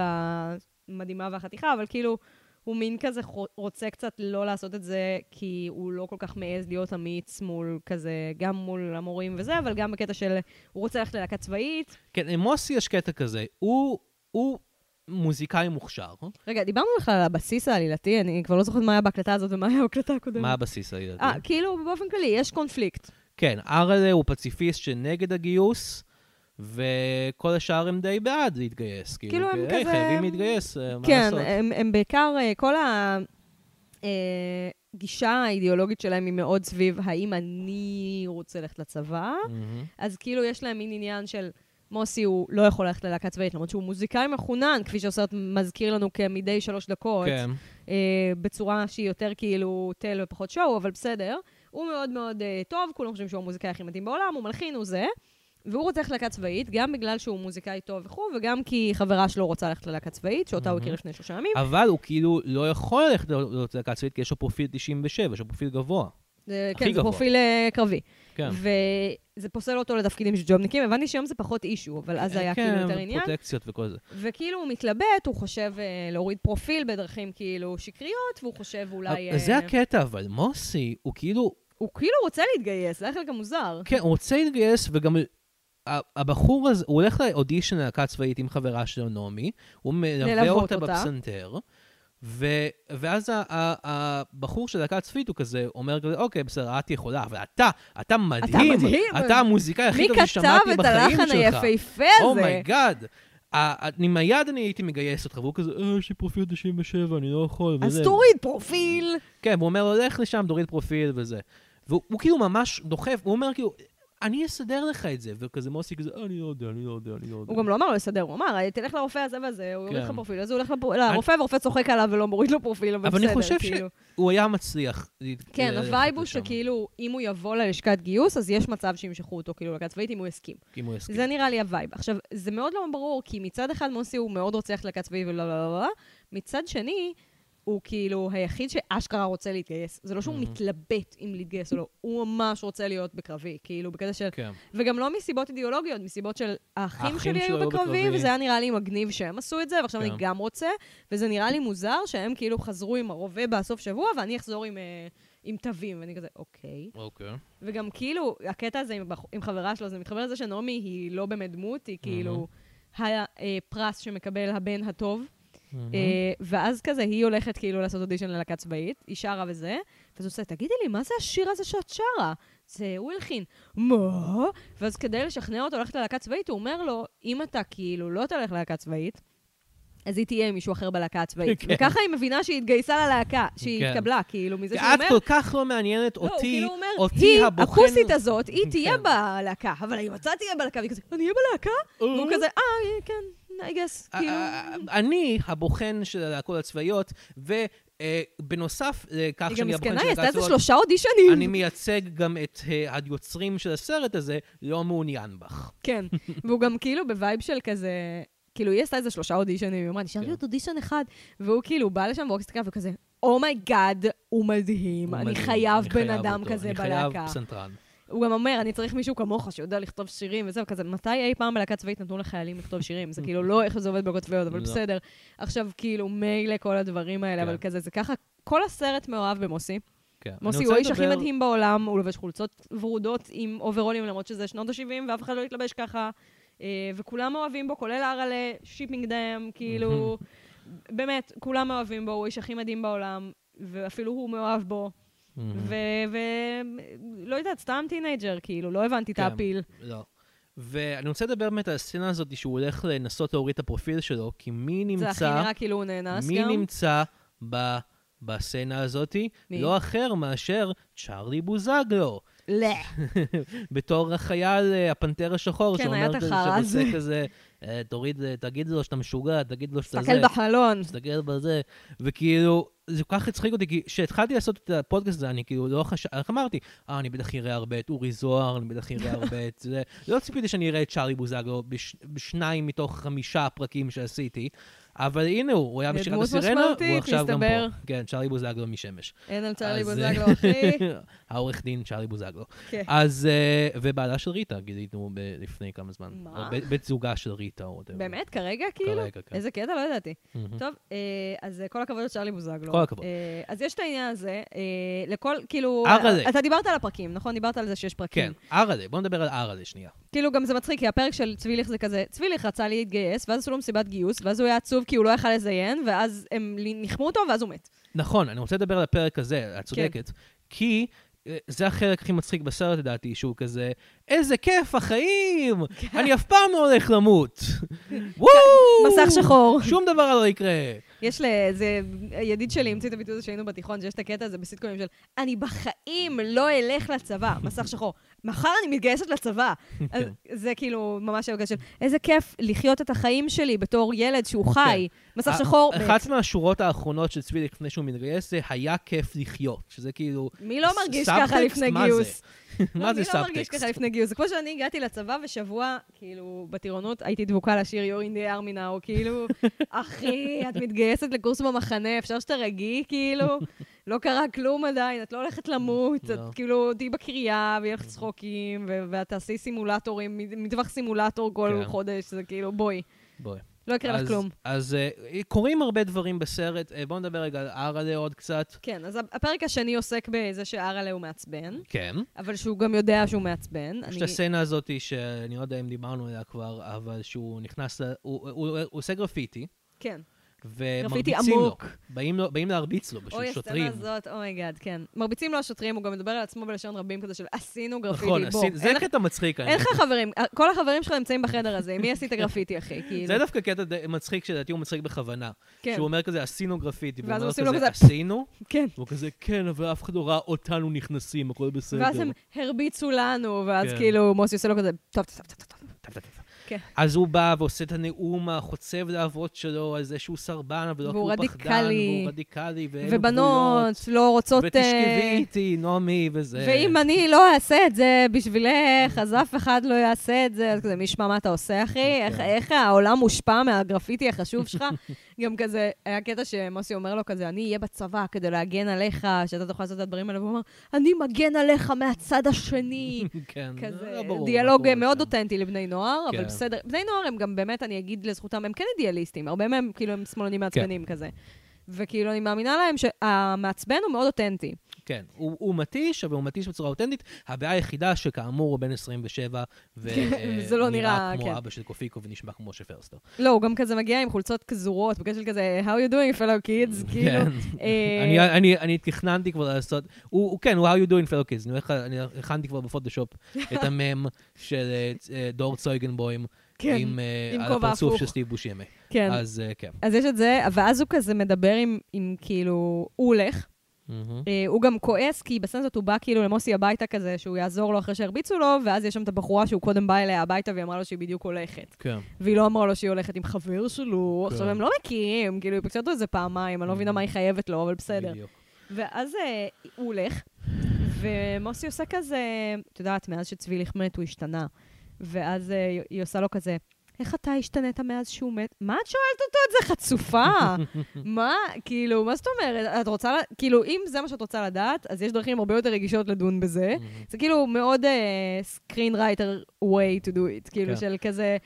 המדהימה והחתיכה, אבל כאילו, הוא מין כזה רוצה קצת לא לעשות את זה, כי הוא לא כל כך מעז להיות אמיץ מול כזה, גם מול המורים וזה, אבל גם בקטע של, הוא רוצה ללכת ללהקה צבאית. כן, למוסי יש קטע כזה, הוא, הוא מוזיקאי מוכשר. רגע, דיברנו בכלל על הבסיס העלילתי, אני כבר לא זוכרת מה היה בהקלטה הזאת ומה היה בהקלטה הקודמת. מה הבסיס הילדים? אה, כאילו, באופן כללי, יש קונפליקט. כן, ארלה הוא פציפיסט שנגד הגיוס, וכל השאר הם די בעד להתגייס. כאילו, הם "היי, כזה- חייבים להתגייס, אה, מה כן, לעשות? הם, הם בעיקר, אה, כל הגישה האידיאולוגית שלהם היא מאוד סביב האם אני רוצה ללכת לצבא. מהמם. אז כאילו יש להם מין עניין של מוסי הוא לא יכול ללכת ללהקה צבאית, למרות שהוא מוזיקאי מחונן, כפי שהסרט מזכיר לנו כמדי שלוש דקות, כן, אה, בצורה שהיא יותר כאילו תל ופחות שואו, אבל בסדר. הוא מאוד מאוד אה, טוב, כולם חושבים שהוא המוזיקאי הכי מדהים בעולם, הוא מלחין, הוא זה. והוא רוצה ללכת ללהקה צבאית, גם בגלל שהוא מוזיקאי טוב וכו', וגם כי חברה שלו רוצה ללכת ללהקה צבאית, שאותה הוא מהמם. הכיר לפני שלושה ימים. אבל הוא כאילו לא יכול ללכת להוצאה צבאית, כי יש לו פרופיל 97, יש לו פרופיל גבוה. זה, כן, זה. פרופיל אה, קרבי. כן. וזה פוסל אותו לתפקידים של ג'ובניקים. הבנתי שהיום זה פחות אישו, אבל אז היה כאילו יותר כן, עניין. פרוטקציות וכל זה. וכאילו הוא מתלבט, הוא חושב אה, להוריד פרופיל בדרכים כאילו שקריות, והוא חושב אולי... אז זה אה, הקטע, אבל מוסי, הוא כאילו, הוא כאילו רוצה להתגייס, זה החלק המוזר. כן, הוא רוצה להתגייס, וגם הבחור הזה, הוא הולך לאודישן ללהקה צבאית עם חברה שלו, נעמי, הוא מלווה אותה אותה. בפסנתר, ו, ואז הבחור של להקה צבאית, הוא כזה אומר כזה, אוקיי, בסדר, את יכולה, אבל אתה, אתה מדהים, מדהים. אתה המוזיקאי הכי מי טוב כתב ששמעתי את בחיים הלחן שלך. Oh היפהפה הזה? אומייגאד. אני מיד אני הייתי מגייס אותך, והוא כזה, אה, יש לי פרופיל 97, אני לא יכול, אז. תוריד פרופיל. כן, והוא אומר לו, לך לשם, תוריד פרופיל וזה. והוא הוא כאילו ממש דוחף, הוא אומר כאילו, אני אסדר לך את זה, וכזה מוסי כזה, "אה, אני לא יודע, אני לא יודע, אני לא יודע. הוא גם לא אמר לו לסדר, הוא אמר, תלך לרופא הזה והזה, הוא יוריד לך כן. פרופיל. אז הוא הולך לרופא, והרופא צוחק עליו ולא מוריד לו פרופיל, אבל אבל בסדר, אני חושב כאילו. שהוא היה מצליח. ל- כן, הווייב הוא שכאילו, אם הוא יבוא ללשכת גיוס, אז יש מצב שימשכו אותו כאילו ללהקה צבאית, אם הוא יסכים. אם הוא יסכים. זה נראה לי הווייב. עכשיו, זה מאוד לא ברור, כי מצד אחד מוסי הוא מאוד רוצה ללכת ללהקה צבאית ולא לא לא לא, מצד שני, הוא כאילו היחיד שאשכרה רוצה להתגייס. זה לא שהוא Mhm. מתלבט אם להתגייס או לא, הוא ממש רוצה להיות בקרבי, כאילו, בקטע של... כן. וגם לא מסיבות אידיאולוגיות, מסיבות של האחים שלי היו בקרבי, בקרבי. וזה היה נראה לי מגניב שהם עשו את זה, ועכשיו כן. אני גם רוצה, וזה נראה לי מוזר שהם כאילו חזרו עם הרובה בסוף שבוע, ואני אחזור עם, אה, עם תווים, ואני כזה, אוקיי. אוקיי. וגם כאילו, הקטע הזה עם, עם חברה שלו, זה מתחבר לזה שנעמי היא לא באמת דמות, היא כאילו הפרס שמקבל הבן הטוב. אה, ואז כזה, היא הולכת כאילו לעשות אודישן ללהקה צבאית, היא שרה וזה, ואז הוא עושה, תגידי לי, מה זה השיר הזה שאת שרה? זה הוא הלחין. מה? ואז כדי לשכנע אותו ללכת ללהקה צבאית, הוא אומר לו, אם אתה כאילו לא תלך ללהקה צבאית, אז היא תהיה עם מישהו אחר בלהקה הצבאית. כן. וככה היא מבינה שהיא התגייסה ללהקה, שהיא כן. התקבלה, כאילו, מזה שהוא את אומר... כל כך לא מעניינת לא, אותי, כאילו אומר, אותי היא, הבוחן... הכוסית הזאת, היא תהיה כן. בלהקה, אבל אם אתה תהיה בלהקה, והיא כזה, אני אהיה בלהקה? והוא כזה, אה, כן, I guess, כאילו... אה, אני הבוחן של הלהקות הצבאיות, ובנוסף לכך היא גם שאני הבוחן מסכנה, של היא עשתה הלהקות איזה הצבאיות, שלושה אודישנים. אני מייצג גם את אה, היוצרים של הסרט הזה, לא מעוניין בך. כן, והוא גם כאילו בווייב של כזה... כאילו, היא עשתה איזה שלושה אודישנים, היא אמרה, נשאר לי כן. עוד אודישן אחד. והוא כאילו בא לשם והוא הסתכל וכזה, oh my god, הוא מדהים, אני חייב אני בן אדם כזה אני בלהקה. חייב פסנתרן. הוא גם אומר, אני צריך מישהו כמוך שיודע לכתוב שירים וזה, וכזה, מתי אי פעם בלהקה צבאית נתנו לחיילים לכתוב שירים? זה כאילו לא איך זה עובד בלהקות צבאיות, אבל לא. בסדר. עכשיו, כאילו, מילא כל הדברים האלה, כן. אבל כזה, זה ככה, כל הסרט מאוהב במוסי. כן. מוסי הוא האיש הכי מדהים בעולם, הוא לובש חולצות ורודות עם אוברולים, למרות שזה שנות ה-70 ואף אחד לא התלבש ככה. אה, וכולם אוהבים בו, כולל אראלה, shipping them, כאילו, באמת, כולם אוהבים בו, הוא האיש הכי מדהים בעולם, ואפילו הוא מאוהב בו. ולא יודעת, סתם teenager, כאילו, לא הבנתי את כן. ה appeal. לא. ואני רוצה לדבר באמת על הסצנה הזאת שהוא הולך לנסות להוריד את הפרופיל שלו, כי מי זה הכי נמצא, נראה כאילו הוא נאנס מי גם. נמצא ב, בסצנה הזאת? מי? לא אחר מאשר צ'ארלי בוזגלו. לא. [LAUGHS] בתור החייל, אה, הפנתר השחור, כן, היה את החרא הזה. אה, תוריד, אה, תגיד לו שאתה משוגע, תגיד לו שאתה זה. תסתכל בחלון. תסתכל בזה, וכאילו, זה כל כך הצחיק אותי, כי כשהתחלתי לעשות את הפודקאסט הזה, אני כאילו לא חשב... איך אמרתי? אה, אני בטח אראה הרבה את אורי זוהר, אני בטח אראה הרבה את זה. לא ציפיתי שאני אראה את צ'ארלי בוזגלו בש... בשניים מתוך חמישה פרקים שעשיתי, אבל הנה הוא, הוא היה בשירת הסירנה, והוא עכשיו גם מסתבר. פה. כן, צ'ארלי בוזגלו משמש. אין על צ'ארלי בוזגלו, אה, אחי. [LAUGHS] העורך דין צ'ארלי בוזגלו. כן. אז, אה, ובעלה של ריטה, גילינו לפני כמה זמן. מה? או ב- בת זוגה של ריטה. באמת? כרגע, כאילו? כרגע, כן. איזה קטע? לא ידעתי. טוב, אה, אז כל הכבוד לצ'ארלי בוזגלו. כל הכבוד. אז יש את העניין הזה, לכל, כאילו... ארלה. אתה דיברת על הפרקים, נכון? דיברת על זה שיש פרקים. כן, ארלה, בוא נדבר על ארלה שנייה. כאילו, גם זה מצחיק, כי הפרק של צביליך זה כזה, צביליך רצה להתגייס, ואז עשו לו מסיבת גיוס, ואז הוא היה עצוב כי הוא לא יכל לזיין, ואז הם ניחמו אותו, ואז הוא מת. נכון, אני רוצה לדבר על הפרק הזה, את צודקת, כי אה, זה החלק הכי מצחיק בסרט, לדעתי, שהוא כזה, איזה כיף, החיים! אני אף פעם לא הולך למות. [LAUGHS] וואו! מסך שחור. שום דבר לא יקרה. יש לאיזה ידיד שלי, המציא את הביטוי הזה שהיינו בתיכון, שיש את הקטע הזה בסיטקומים של אני בחיים לא אלך לצבא, מסך שחור. מחר אני מתגייסת לצבא. [LAUGHS] אז זה כאילו ממש היה של איזה כיף לחיות את החיים שלי בתור ילד שהוא חי. מסך שחור. אחת מהשורות האחרונות של צבי לפני שהוא מתגייס זה היה כיף לחיות, שזה כאילו... מי לא מרגיש סאבטקסט? ככה לפני גיוס? [LAUGHS] מה זה מי לא מרגיש סאבטקסט? ככה לפני גיוס? זה כמו שאני הגעתי לצבא ושבוע, כאילו, בטירונות, הייתי דבוקה לשיר You're in the army now, כאילו, אחי, את מתגייסת לקורס במחנה, אפשר שתירגעי, כאילו? [LAUGHS] לא קרה כלום עדיין, את לא הולכת למות, לא. את כאילו, תהיי בקריה, ויהיה לך צחוקים, ואת תעשי סימולטורים, מטווח סימולטור כל כן. חודש, זה כאילו, בואי, בואי. לא יקרה לך כלום. אז אה, קורים הרבה דברים בסרט, אה, בואו נדבר רגע על ארלה עוד קצת. כן, אז הפרק השני עוסק בזה שארלה הוא מעצבן, כן. אבל שהוא גם יודע שהוא מעצבן. יש את הסצנה הזאת, שאני לא יודע אם דיברנו עליה כבר, אבל שהוא נכנס, ל- הוא- הוא הוא עושה גרפיטי, כן. ומרביצים לו. באים לו- באים להרביץ לו, אוי, בשביל הסצנה שוטרים. הזאת, oh my god, כן. מרביצים לו השוטרים, הוא גם מדבר על עצמו בלשון רבים כזה של עשינו גרפיטי, נכון, בוא. עשי- זה קטע מצחיק. אין. לך חברים, כל החברים שלך נמצאים בחדר הזה, עם מי עשית גרפיטי, אחי? כאילו. זה דווקא קטע מצחיק, שלדעתי הוא מצחיק בכוונה. כן, שהוא אומר כזה, עשינו גרפיטי, ואז עושים לו כזה, עשינו? כן. והוא כזה, כן, אבל אף אחד לא ראה אותנו נכנסים, הכל בסדר. ואז הם הרביצו לנו, ואז כן. כאילו מוסי עושה לו כזה, טוב, טוב, טוב, טוב, כן. אז הוא בא ועושה את הנאום החוצב להבות שלו על זה שהוא סרבן, אבל לא כי הוא פחדן. והוא רדיקלי, ואין ובנות לא רוצות... ותשכבי אה, איתי, נעמי, וזה... ואם אני לא אעשה את זה בשבילך, אז אף אחד לא יעשה את זה. אז כזה, מי ישמע מה אתה עושה, אחי? איך- כן. איך העולם מושפע מהגרפיטי החשוב שלך? [LAUGHS] גם כזה, היה קטע שמוסי אומר לו כזה, אני אהיה בצבא כדי להגן עליך, שאתה תוכל לעשות את הדברים האלה, והוא אומר, אני מגן עליך מהצד השני. [LAUGHS] כן, כזה לא ברור דיאלוג מאוד. אותנטי לבני נוער, אבל כן. בסדר. בני נוער הם גם באמת, אני אגיד לזכותם, הם כן אידיאליסטים, הרבה מהם כאילו הם שמאלנים מעצבנים כזה. וכאילו, אני מאמינה להם שהמעצבן הוא מאוד אותנטי. כן, הוא, הוא מתיש, אבל הוא מתיש בצורה אותנטית. הבעיה היחידה שכאמור הוא בן 27, וזה [LAUGHS] לא כמו כן. אבא של קופיקו ונשמע כמו משה פרסטר. לא, הוא גם כזה מגיע עם חולצות כזורות, בקשר כזה, How you doing, fellow kids, [LAUGHS] כאילו. כן. אה, אני, תכננתי כבר לעשות, הוא, כן, הוא How you doing fellow kids, אני, הכנתי כבר בפוטושופ [LAUGHS] את המם של אה, דור צויגנבוים, כן, עם, אה, עם על הפרצוף. של סטיב בושיימה. כן. אז אה, כן. אז יש את זה, ואז הוא כזה מדבר עם, עם כאילו, הוא הולך. אה, הוא גם כועס, כי בסצנה הזאת הוא בא כאילו למוסי הביתה כזה, שהוא יעזור לו אחרי שהרביצו לו, ואז יש שם את הבחורה שהוא קודם בא אליה הביתה והיא אמרה לו שהיא בדיוק הולכת. כן. והיא לא אמרה לו שהיא הולכת עם חבר שלו, כן. עכשיו הם לא מכירים, כאילו, היא פגשה אותו איזה פעמיים, אני לא מבינה מה היא חייבת לו, אבל בסדר. בדיוק. ואז אה, הוא הולך, ומוסי עושה כזה, את יודעת, מאז שצבי מת הוא השתנה. ואז אה, היא עושה לו כזה, איך אתה השתנית מאז שהוא מת? מה את שואלת אותו את זה, חצופה? [LAUGHS] מה? כאילו, מה זאת אומרת? את רוצה, כאילו, אם זה מה שאת רוצה לדעת, אז יש דרכים הרבה יותר רגישות לדון בזה. זה כאילו מאוד uh, screenwriter way to do it, כאילו כן. של כזה,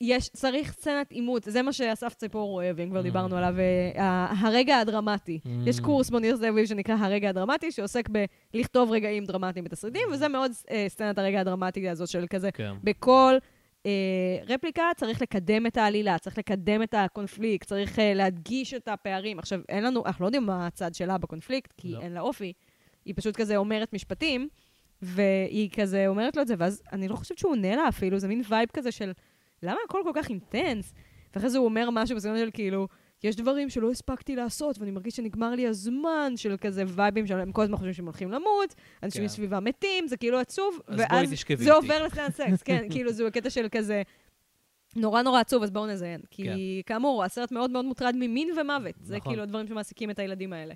יש, צריך סצנת עימות, זה מה שאסף ציפור אוהב, אם כבר Mm. דיברנו עליו, uh, הרגע הדרמטי. Mm. יש קורס לניר זאביב שנקרא הרגע הדרמטי, שעוסק בלכתוב רגעים דרמטיים בתסריטים, וזה מאוד uh, סצנת הרגע הדרמטי הזאת של כזה, כן. בכל אה, רפליקה צריך לקדם את העלילה, צריך לקדם את הקונפליקט, צריך אה, להדגיש את הפערים. עכשיו, אין לנו, אנחנו לא יודעים מה הצד שלה בקונפליקט, כי לא. אין לה אופי. היא פשוט כזה אומרת משפטים, והיא כזה אומרת לו את זה, ואז אני לא חושבת שהוא עונה לה אפילו, זה מין וייב כזה של, למה הכל כל כך אינטנס? ואחרי זה הוא אומר משהו בסגנון של כאילו, יש דברים שלא הספקתי לעשות, ואני מרגיש שנגמר לי הזמן של כזה וייבים שהם כל הזמן חושבים שהם הולכים למות, אנשים כן. מסביבם מתים, זה כאילו עצוב, ואז זה. עובר לסצנת סקס, כן, [LAUGHS] כאילו זה הקטע של כזה... נורא נורא עצוב, אז בואו נזיין. כי כן. כאמור, הסרט מאוד מאוד מוטרד ממין ומוות. זה נכון. כאילו הדברים שמעסיקים את הילדים האלה.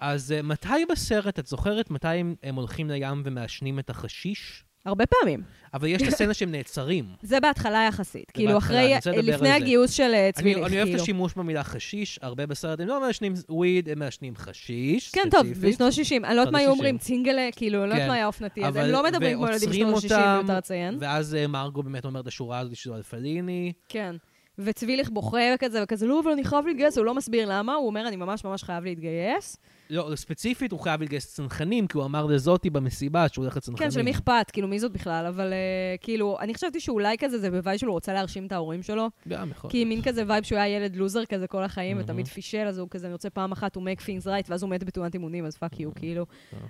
אז אה, מתי בסרט, את זוכרת מתי הם, הם הולכים לים ומעשנים את החשיש? הרבה פעמים. אבל יש את הסצנה שהם נעצרים. [LAUGHS] זה בהתחלה יחסית. כאילו, אחרי, לפני. הגיוס של אה, אני, צביליך, אני אוהב את כאילו. השימוש במילה חשיש, הרבה בסרט הם לא מעשנים וויד, הם מעשנים חשיש, כן, טוב. בשנות ה-60. אני לא יודעת מה היו אומרים. צינגלה, כאילו, אני לא יודעת כן. מה היה אופנתי. אז הם אבל- לא מדברים כמו ילדים בשנות ה-60, אותם, מיותר לציין. ואז אה, מרגו באמת אומרת את השורה הזאת שזו על פליני. כן. וצביליך בוכה וכזה, וכזה, לא, אבל אני חייב להתגייס, הוא לא מסביר למה, הוא אומר, אני ממש ממש חייב להתגייס. לא, ספציפית הוא חייב להתגייס צנחנים, כי הוא אמר לזאתי במסיבה שהוא הולך לצנחנים. כן, של מי אכפת, כאילו, מי זאת בכלל? אבל אה, כאילו, אני חשבתי שאולי כזה זה ב vibe שלו, הוא רוצה להרשים את ההורים שלו. גם יכול. כי מין כזה vibe שהוא היה ילד לוזר כזה כל החיים, מהמם. ותמיד פישל, אז הוא כזה, אני רוצה פעם אחת, הוא make things right, ואז הוא מת בתאונת אימונים, אז fuck you, כאילו.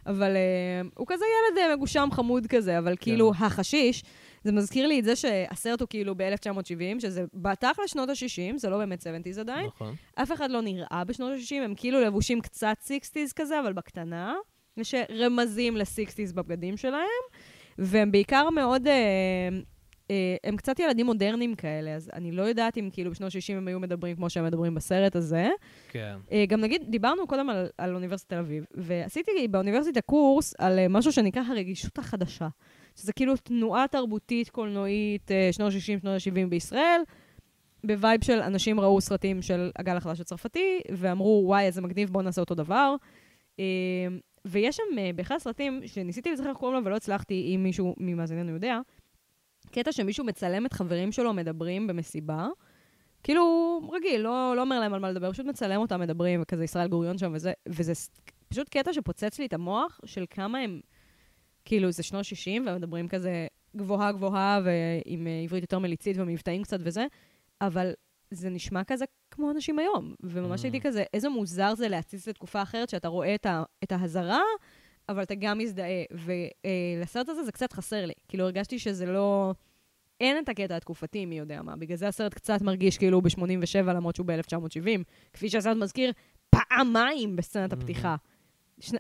אבל אה, הוא כזה ילד אה, מגושם חמוד כזה, אבל כאילו, החשיש, זה מזכיר לי את זה שהסרט הוא כאילו ב-1970, שזה בתכל'ס שנות ה-60, זה לא באמת 70's עדיין. נכון. אף אחד לא נראה בשנות ה-60, הם כאילו לבושים קצת 60's כזה, אבל בקטנה. יש רמזים ל-60's בבגדים שלהם, והם בעיקר מאוד... אה, אה, הם קצת ילדים מודרניים כאלה, אז אני לא יודעת אם כאילו בשנות ה-60 הם היו מדברים כמו שהם מדברים בסרט הזה. כן. אה, גם נגיד, דיברנו קודם על, על אוניברסיטת תל אביב, ועשיתי באוניברסיטה קורס על אה, משהו שנקרא הרגישות החדשה, שזה כאילו תנועה תרבותית קולנועית אה, שנות ה-60, שנות ה-70 בישראל, ב vibe של אנשים ראו סרטים של הגל החדש הצרפתי, ואמרו, וואי, איזה מגניב, בואו נעשה אותו דבר. אה, ויש שם אה, באחד הסרטים, שניסיתי לזכר איך קוראים לו ולא הצלחתי, אם מישהו ממאזיננו יודע, קטע שמישהו מצלם את חברים שלו מדברים במסיבה, כאילו, רגיל, לא, לא אומר להם על מה לדבר, פשוט מצלם אותם מדברים, וכזה ישראל גוריון שם וזה, וזה פשוט קטע שפוצץ לי את המוח של כמה הם, כאילו, זה שנות 60, והם מדברים כזה גבוהה גבוהה, ועם אה, עברית יותר מליצית ומבטאים קצת וזה, אבל זה נשמע כזה כמו אנשים היום. וממש Mm. הייתי כזה, איזה מוזר זה להציץ לתקופה אחרת, שאתה רואה את, ה, את ההזרה, אבל אתה גם מזדהה. ולסרט הזה זה קצת חסר לי. כאילו, הרגשתי שזה לא... אין את הקטע התקופתי, מי יודע מה. בגלל זה הסרט קצת מרגיש כאילו הוא ב-87, למרות שהוא ב-1970. כפי שהסרט מזכיר פעמיים בסצנת מהמם. הפתיחה.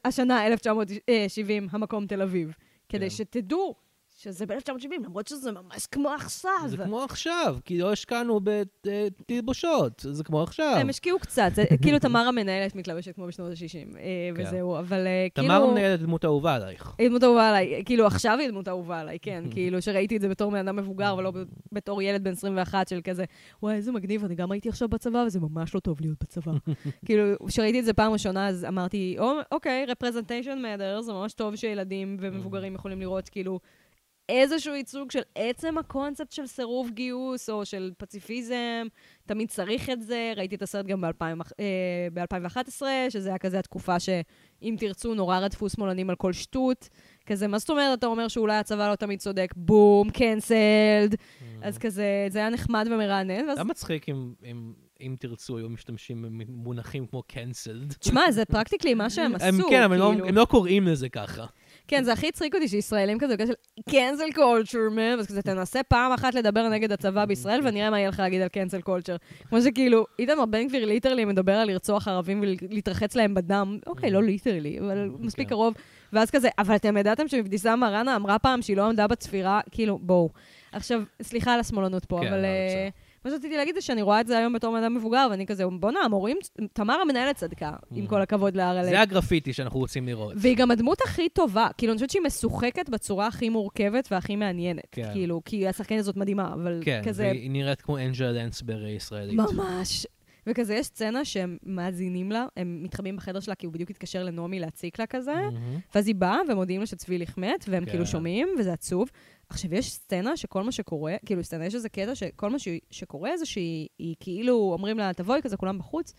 השנה 1970, המקום תל אביב. כדי כן. שתדעו שזה ב-1970, למרות שזה ממש כמו עכשיו. זה כמו עכשיו, כי לא השקענו בתלבושות, זה כמו עכשיו. הם השקיעו קצת, זה כאילו תמר המנהלת מתלבשת כמו בשנות ה-60, כן. וזהו, אבל אה, כאילו... תמר מנהלת דמות אהובה עלייך. היא דמות אהובה עליי, כאילו עכשיו היא דמות אהובה עליי, כן, [LAUGHS] כאילו שראיתי את זה בתור בן אדם מבוגר ולא בתור ילד בן 21 של כזה, וואי, איזה מגניב, אני גם הייתי עכשיו בצבא וזה ממש לא טוב להיות בצבא. [LAUGHS] כאילו, כשראיתי את זה פעם ראשונה, אז אמרתי, "או, אוקיי, representation matter, זה ממש טוב שילדים ומבוגרים יכולים לראות, כאילו, איזשהו ייצוג של עצם הקונספט של סירוב גיוס או של פציפיזם, תמיד צריך את זה. ראיתי את הסרט גם ב-2011, שזה היה כזה התקופה שאם תרצו, נורא רדפו שמאלנים על כל שטות. כזה, מה זאת אומרת, אתה אומר שאולי הצבא לא תמיד צודק, בום, cancelled. אז כזה, זה היה נחמד ומרענן. ואז, מצחיק אם- אם אם תרצו, היו משתמשים במונחים כמו cancelled. תשמע, זה practically מה שהם עשו, כן, אבל לא- כאילו. הם לא קוראים לזה ככה. כן, זה הכי הצחיק אותי שישראלים כזה, כזה של cancel culture, man, אז כזה תנסה פעם אחת לדבר נגד הצבא בישראל, ונראה מה יהיה לך להגיד על cancel culture. כמו שכאילו, איתמר בן גביר literally מדבר על לרצוח ערבים ולהתרחץ להם בדם, אוקיי, לא literally, אבל מספיק כן. קרוב. ואז כזה, אבל אתם ידעתם שאבתיסאם מראענה אמרה פעם שהיא לא עמדה בצפירה, כאילו, בואו. עכשיו, סליחה על השמאלנות פה, כן, אבל... מה שרציתי להגיד זה שאני רואה את זה היום בתור בן אדם מבוגר, ואני כזה, בואנה, המורים, תמר המנהלת צדקה, עם כל הכבוד להר זה הגרפיטי שאנחנו רוצים לראות. והיא גם הדמות הכי טובה. כאילו, אני חושבת שהיא משוחקת בצורה הכי מורכבת והכי מעניינת. כן. כאילו, כי השחקנית הזאת מדהימה, אבל כן, כזה... והיא נראית כמו אנג'לה לנסבר ישראלית. ממש. וכזה, יש סצנה שהם מאזינים לה, הם מתחבאים בחדר שלה, כי הוא בדיוק התקשר לנעמי להציק לה כזה, מהמם. ואז היא באה, ומודיעים לה שצביליך מת, והם כן. כאילו שומעים, וזה עצוב. עכשיו, יש סצנה שכל מה שקורה, כאילו, סצנה, יש איזה קטע שכל מה שקורה זה שהיא היא כאילו, אומרים לה, תבואי כזה, כולם בחוץ,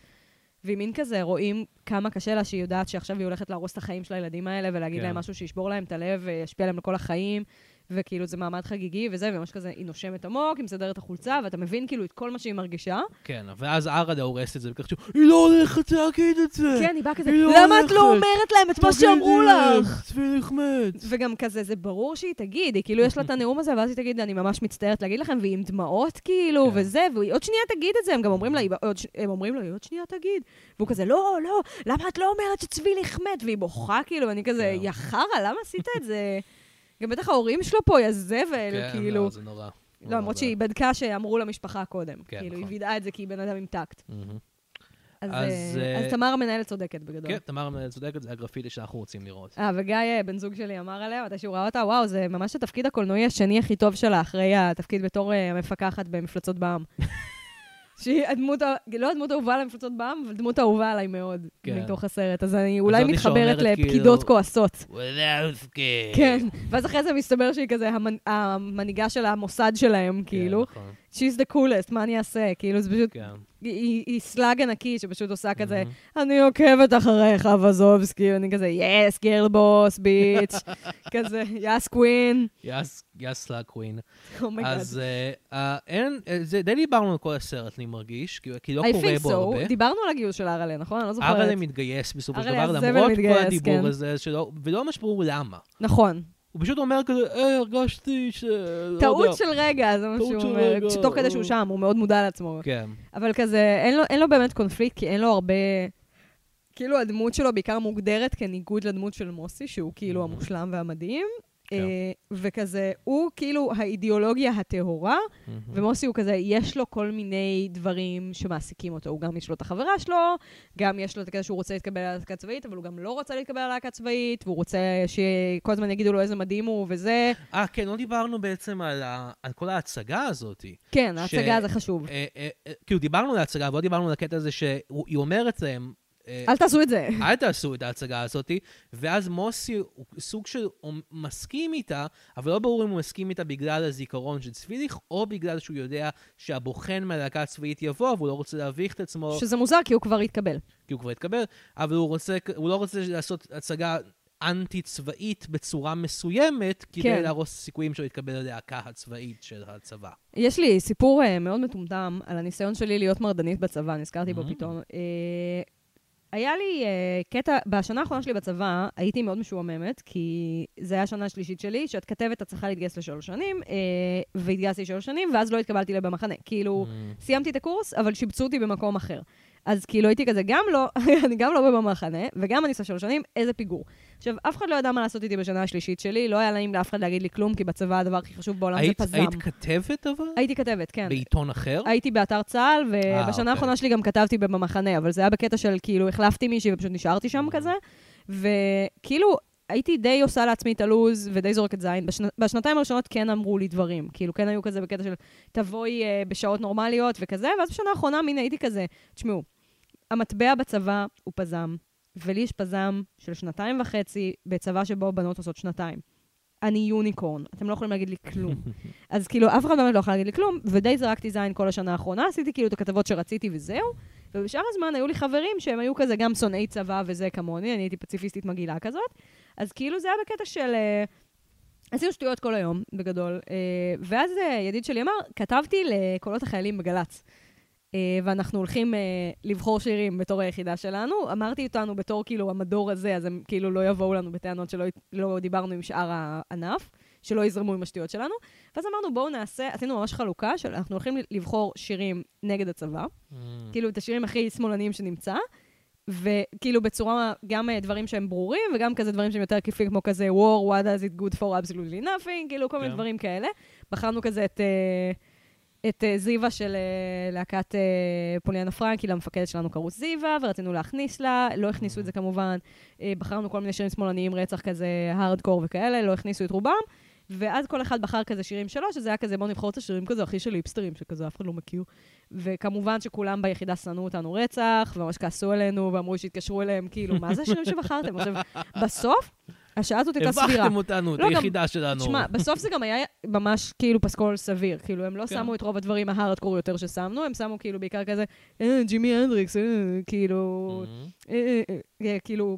והיא מין כזה, רואים כמה קשה לה שהיא יודעת שעכשיו היא הולכת להרוס את החיים של הילדים האלה, ולהגיד כן. להם משהו שישבור להם את הלב וישפיע עליהם לכל החיים. וכאילו זה מעמד חגיגי וזה, וממש כזה, היא נושמת עמוק, היא מסדרת את החולצה, ואתה מבין כאילו את כל מה שהיא מרגישה. כן, ואז ערדה הורסת את זה, וככה שהוא, היא לא הולכת להגיד את זה! כן, היא באה כזה, היא לא למה את לא הולכת. אומרת להם את מה תגידי שאמרו לך? צביליך מת. וגם כזה, זה ברור שהיא תגיד, היא כאילו, יש לה את הנאום הזה, ואז היא תגיד, אני ממש מצטערת להגיד לכם, והיא עם דמעות כאילו, כן. וזה, והיא עוד שנייה תגיד את זה, הם גם אומרים לה, ש- הם אומרים לו, היא עוד שנייה תגיד. והוא כזה, לא, לא, למה את לא אומרת שצביליך מת? והיא בוכה כאילו, ואני כזה, כן. יא חרא, למה עשית את זה? גם בטח ההורים שלו פה, יא זבל, כן, כאילו. לא, זה נורא. לא, למרות שהיא בדקה שאמרו למשפחה קודם. כן, כאילו, היא נכון. וידאה את זה כי היא בן אדם עם טקט. מהמם. אז אז, אה, אה, אז תמר המנהלת צודקת בגדול. כן, תמר המנהלת צודקת, זה הגרפיטי שאנחנו רוצים לראות. אה, וגיא, אה, בן זוג שלי, אמר עליה, מתי שהוא ראה אותה, וואו, זה ממש התפקיד הקולנועי השני הכי טוב שלה, אחרי התפקיד בתור המפקחת במפלצות בע"מ. שהיא הדמות, לא הדמות האהובה למפלצות בע"מ, אבל דמות האהובה עליי מאוד, כן. מתוך הסרט. אז אני אולי מתחברת לפקידות כאילו, כועסות. וזובסקי. כן, ואז אחרי זה מסתבר שהיא כזה המנ- המנהיגה של המוסד שלהם, כאילו. כן, נכון. She's the coolest, מה אני אעשה? כאילו, זה פשוט, כן. היא- slug ענקי שפשוט עושה כזה. אני עוקבת אחריך, וזובסקי, אני כזה, yes, girl boss, bitch, כזה, yes, queen. yes, yes slay queen. אז אה, אה, אין, אה, זה די דיברנו על כל הסרט, אני מרגיש, כי- לא קורה בו. הרבה. דיברנו על הגיוס של ארלה, נכון? אני לא זוכרת. ארלה מתגייס בסופו של דבר, למרות כל הדיבור כן. הזה, ולא ממש ברור למה. נכון. הוא פשוט אומר כזה, אה, הרגשתי ש... לא יודע." טעות של רגע, זה מה שהוא אומר. רגע, תוך כדי שהוא. שם, הוא מאוד מודע לעצמו. כן. אבל כזה, אין לו- אין לו באמת קונפליקט, כי אין לו הרבה... כאילו, הדמות שלו בעיקר מוגדרת כניגוד לדמות של מוסי, שהוא כאילו Mhm. המושלם והמדהים. כן. אה, וכזה, הוא כאילו האידיאולוגיה הטהורה, מהמם. ומוסי הוא כזה, יש לו כל מיני דברים שמעסיקים אותו. הוא גם יש לו את החברה שלו, גם יש לו את הקטע שהוא רוצה להתקבל על להקה צבאית, אבל הוא גם לא רוצה להתקבל על להקה צבאית, והוא רוצה שכל הזמן יגידו לו איזה מדהים הוא וזה. אה, כן, לא דיברנו בעצם על ה- על כל ההצגה הזאת. כן, ש- ההצגה זה חשוב. אה, אה, אה, כאילו, דיברנו על ההצגה, אבל לא דיברנו על הקטע הזה שהיא אומרת להם, אל תעשו את זה. אל תעשו את ההצגה הזאת, ואז מוסי הוא סוג של הוא מסכים איתה, אבל לא ברור אם הוא מסכים איתה בגלל הזיכרון של צביליך, או בגלל שהוא יודע שהבוחן מהלהקה הצבאית יבוא, והוא לא רוצה להביך את עצמו, שזה מוזר, כי הוא כבר התקבל. כי הוא כבר התקבל, אבל הוא, רוצה, הוא לא רוצה לעשות הצגה אנטי-צבאית בצורה מסוימת, כדי כן. להרוס סיכויים שהוא יתקבל ללהקה הצבאית של הצבא. יש לי סיפור uh, מאוד מטומטם על הניסיון שלי להיות מרדנית בצבא, נזכרתי בו Mm. פתאום. Uh, היה לי uh, קטע, בשנה האחרונה שלי בצבא, הייתי מאוד משועממת, כי זה היה השנה השלישית שלי, שאת כתבת, את צריכה להתגייס לשלוש שנים, uh, והתגייסתי לשלוש שנים, ואז לא התקבלתי לבמחנה. כאילו, Mm. סיימתי את הקורס, אבל שיבצו אותי במקום אחר. אז כאילו הייתי כזה, גם לא, [LAUGHS] אני גם לא במחנה, וגם אני עושה שלוש שנים, איזה פיגור. עכשיו, אף אחד לא ידע מה לעשות איתי בשנה השלישית שלי, לא היה נעים לאף אחד להגיד לי כלום, כי בצבא הדבר הכי חשוב בעולם זה היית, פזם. היית כתבת אבל? הייתי כתבת, כן. בעיתון אחר? הייתי באתר צה"ל, אה, ובשנה אוקיי. האחרונה שלי גם כתבתי במחנה, אבל זה היה בקטע של כאילו, החלפתי מישהי ופשוט נשארתי שם Mhm. כזה, וכאילו, הייתי די עושה לעצמי את הלו"ז ודי זורקת זין. בשנ... בשנתיים הראשונות כן אמרו לי דברים, כאילו, כן היו כזה בקטע של תבואי אה, בשעות נורמליות וכזה, ואז בשנה האחרונה, מין הייתי כזה, תשמעו, המטבע בצבא הוא פזם, ולי יש פזם של שנתיים וחצי בצבא שבו בנות עושות שנתיים. אני יוניקורן, אתם לא יכולים להגיד לי כלום. [LAUGHS] אז כאילו, אף אחד באמת לא יכול להגיד לי כלום, ודי זרקתי זין כל השנה האחרונה, עשיתי כאילו את הכתבות שרציתי וזהו, ובשאר הזמן היו לי חברים שהם היו כזה גם שונאי צבא וזה כמוני, אני הייתי פציפיסטית מגעילה כזאת, אז כאילו זה היה בקטע של... אה, עשינו שטויות כל היום, בגדול. אה, ואז אה, ידיד שלי אמר, כתבתי לקולות החיילים בגל"צ. ואנחנו הולכים לבחור שירים בתור היחידה שלנו. אמרתי אותנו בתור כאילו המדור הזה, אז הם כאילו לא יבואו לנו בטענות שלא לא דיברנו עם שאר הענף, שלא יזרמו עם השטויות שלנו. ואז אמרנו, בואו נעשה, עשינו ממש חלוקה של אנחנו הולכים לבחור שירים נגד הצבא, Mm. כאילו את השירים הכי שמאלניים שנמצא, וכאילו בצורה, גם אה, דברים שהם ברורים, וגם כזה דברים שהם יותר כיפים, כמו כזה war, what does it good for absolutely nothing, כאילו כל מיני כן. דברים כאלה. בחרנו כזה את... אה, את אה, זיווה של להקת פוליאנה פרנקי, למפקדת שלנו קראו זיווה, ורצינו להכניס לה, לא הכניסו את זה כמובן. בחרנו כל מיני שירים שמאלניים, רצח כזה, הארדקור וכאלה, לא הכניסו את רובם. ואז כל אחד בחר כזה שירים שלו, שזה היה כזה, בואו נבחור את השירים כזה הכי של היפסטרים, שכזה אף אחד לא מכיר. וכמובן שכולם ביחידה שנאו אותנו רצח, וממש כעסו עלינו, ואמרו שהתקשרו אליהם, כאילו, מה זה השירים שבחרתם? עכשיו, בסוף, השעה הזאת הייתה סבירה. הבכתם אותנו, את לא, גם- היחידה שלנו. תשמע, בסוף זה גם היה ממש כאילו פסקול סביר. כאילו, הם לא כן. שמו את רוב הדברים ההארדקור יותר ששמנו, הם שמו כאילו בעיקר כזה, אה, ג'ימי הנדריקס, אה, כאילו, Mm. אה, אה, אה, כאילו,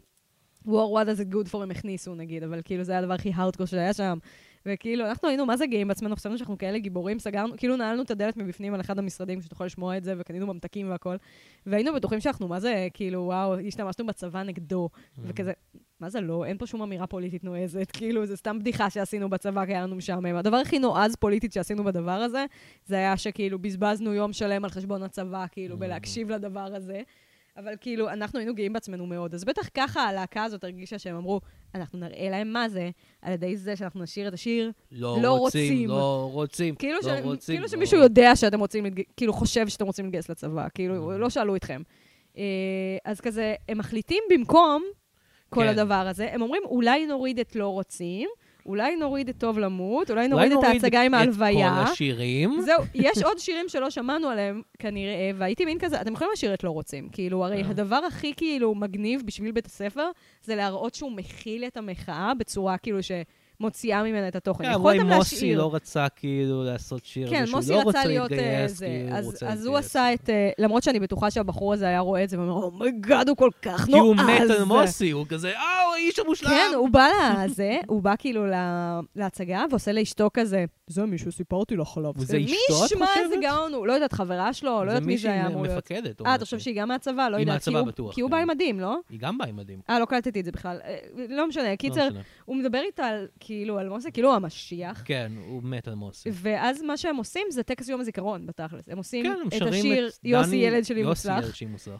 war, what does it good for הם הכניסו נגיד, אבל כאילו זה היה הדבר הכי הארדקור שהיה שם. וכאילו, אנחנו היינו מה זה גאים בעצמנו, חשבנו שאנחנו כאלה גיבורים, סגרנו, כאילו נעלנו את הדלת מבפנים על אחד המשרדים, שתוכל לשמוע את זה, וקנינו ממתקים והכל. והיינו בטוחים שאנחנו, מה זה, כאילו, וואו, השתמשנו בצבא נגדו, וכזה, מה זה לא? אין פה שום אמירה פוליטית נועזת, [LAUGHS] כאילו, זה סתם בדיחה שעשינו בצבא, כי היה לנו משעמם. הדבר הכי נועז פוליטית שעשינו בדבר הזה, זה היה שכאילו בזבזנו יום שלם על חשבון הצבא, כאילו, בלהקשיב לדבר הזה. אבל כאילו, אנחנו היינו גאים בעצמנו מאוד. אז בטח ככה הלהקה הזאת הרגישה שהם אמרו, אנחנו נראה להם מה זה, על ידי זה שאנחנו נשיר את השיר, לא, לא רוצים, רוצים. לא רוצים, כאילו, לא ש... רוצים. כאילו לא- שמישהו יודע שאתם רוצים. כאילו חושב שאתם רוצים להתגייס לצבא, כאילו, Mm. לא שאלו אתכם. אה, אז כזה, הם מחליטים במקום כל כן. הדבר הזה, הם אומרים, אולי נוריד את לא רוצים, אולי נוריד את טוב למות, אולי אולי נוריד את ההצגה עם ההלוויה. את כל השירים. זהו, [LAUGHS] יש עוד שירים שלא שמענו עליהם כנראה, והייתי מין כזה, אתם יכולים לשיר את לא רוצים. כאילו, הרי אה. הדבר הכי כאילו מגניב בשביל בית הספר, זה להראות שהוא מכיל את המחאה בצורה כאילו שמוציאה ממנה את התוכן. כן, אולי מוסי. לא רצה כאילו לעשות שיר, כן, מוסי לא רצה להיות אה, להתגייס, זה. כי הוא אז, רוצה אז הוא להתגייס. עשה את... אה, למרות שאני בטוחה שהבחור הזה היה רואה את זה ואומר, oh my god, הוא כל כך כי נועז. הוא מת על מוסי, הוא כזה, אה, האיש המושלם. כן, הוא בא לזה, הוא בא כאילו לה- להצגה ועושה לאשתו כזה, זה מישהו, סיפרתי לך עליו. וזה מי אשתו, את ישמע איזה חושבת? גאון הוא? לא יודעת, חברה שלו, לא יודעת מי זה היה אמור להיות. זה מישהי מפקדת. אה, אתה. חושב שהיא גם מהצבא? לא יודעת. כי מהצבא הוא- בטוח, כי הוא כן. בא עם מדים, לא? היא גם באה עם מדים. אה, לא קלטתי את זה בכלל. אה, לא משנה, לא קיצר. הוא מדבר איתה כאילו, על מוסי, כאילו המשיח. כן, הוא מת על מוסי. ואז מה שהם עושים זה טקס יום הזיכרון, בתכלס. הם עושים כן, את השיר יוסי ילד שלי מוצלח.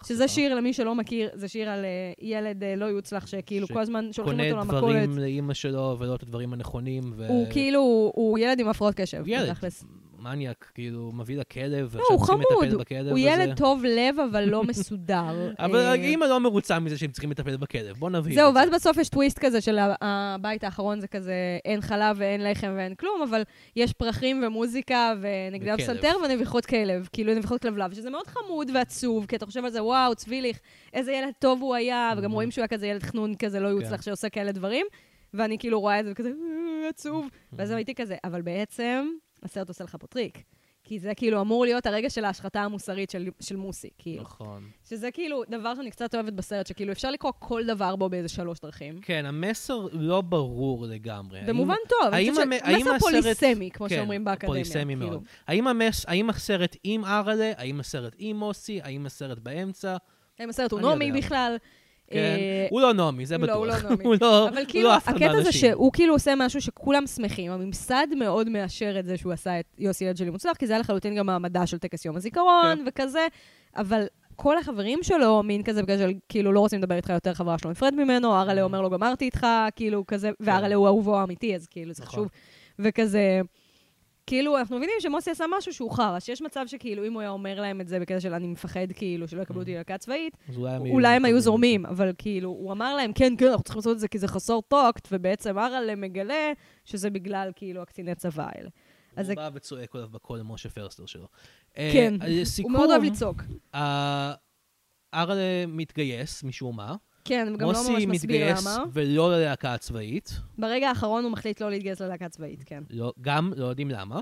שזה. שיר, למי שלא מכיר, זה שיר על אה, ילד אה, לא יוצלח, שכאילו כל הזמן שולחים אותו קונה למכולת. דברים לאימא שלו ולא את הדברים הנכונים. ו- הוא כאילו, הוא ילד עם הפרעות קשב, ילד. מניאק, כאילו, מביא לה כלב, לא, ועכשיו הוא צריכים חמוד, לטפל בכלב. הוא וזה- ילד טוב לב, אבל לא מסודר. [LAUGHS] אבל אה, האימא לא מרוצה מזה שהם צריכים לטפל בכלב. בוא נבהיר זהו. ואז בסוף יש טוויסט כזה של הבית האחרון זה כזה, אין חלב ואין לחם ואין כלום, אבל יש פרחים ומוזיקה ונגדי וכלב. פסנתר ונביחות כלב, כאילו נביחות כלבלב, שזה מאוד חמוד ועצוב, כי אתה חושב על זה, וואו, צביליך, איזה ילד טוב הוא היה, וגם Mhm. רואים שהוא היה כזה ילד חנון כזה, לא יוצלח, כן. שעושה כאלה דברים, ואני כאילו רואה את זה וכזה, "אה, עצוב. ואז Mhm. הייתי כזה, אבל בעצם, הסרט עושה לך פה טריק. כי זה כאילו אמור להיות הרגע של ההשחתה המוסרית של, של מוסי, כאילו. נכון. שזה כאילו דבר שאני קצת אוהבת בסרט, שכאילו אפשר לקרוא כל דבר בו באיזה שלוש דרכים. כן, המסר לא ברור לגמרי. במובן האם- טוב, האם המ- האם שמסר הסרט- פוליסמי, כמו כן, שאומרים באקדמיה. פוליסמי כאילו. מאוד. האם המס- האם הסרט עם אראלה? האם הסרט עם מוסי? האם הסרט באמצע? האם הסרט הוא נעמי יודע. בכלל. כן. אה, הוא לא נעמי, זה לא, בטוח. הוא לא נעמי. [LAUGHS] הוא לא אבל כאילו, לא הקטע זה. שהוא כאילו עושה משהו שכולם שמחים. הממסד מאוד מאשר את זה שהוא עשה את יוסי ילד שלי מוצלח, כי זה היה לחלוטין גם מעמדה של טקס יום הזיכרון כן. וכזה, אבל כל החברים שלו, מין כזה בגלל של כאילו לא רוצים לדבר איתך יותר, חברה שלו נפרד ממנו, אראלה אומר לו גמרתי איתך, כאילו כזה, ואראלה הוא אהובו האמיתי, אז כאילו זה נכון. חשוב. וכזה, כאילו, אנחנו מבינים שמוסי עשה משהו שהוא חרא, שיש מצב שכאילו אם הוא היה אומר להם את זה בקטע של אני מפחד כאילו שלא יקבלו אותי ללהקה צבאית, אולי הם היו זורמים, אבל כאילו, הוא אמר להם, כן, כן, אנחנו צריכים לעשות את זה כי זה חסר טאקט, ובעצם אראלה מגלה שזה בגלל כאילו הקציני צבא האלה. הוא בא וצועק עליו בקול למשה פרסטר שלו. כן, אה, הוא מאוד אוהב לצעוק. אה, אראלה מתגייס משום מה. כן, הוא גם לא ממש מוסי מסביר מתגייס למה. ולא ללהקה הצבאית. ברגע האחרון הוא מחליט לא להתגייס ללהקה צבאית, כן. לא, גם לא יודעים למה.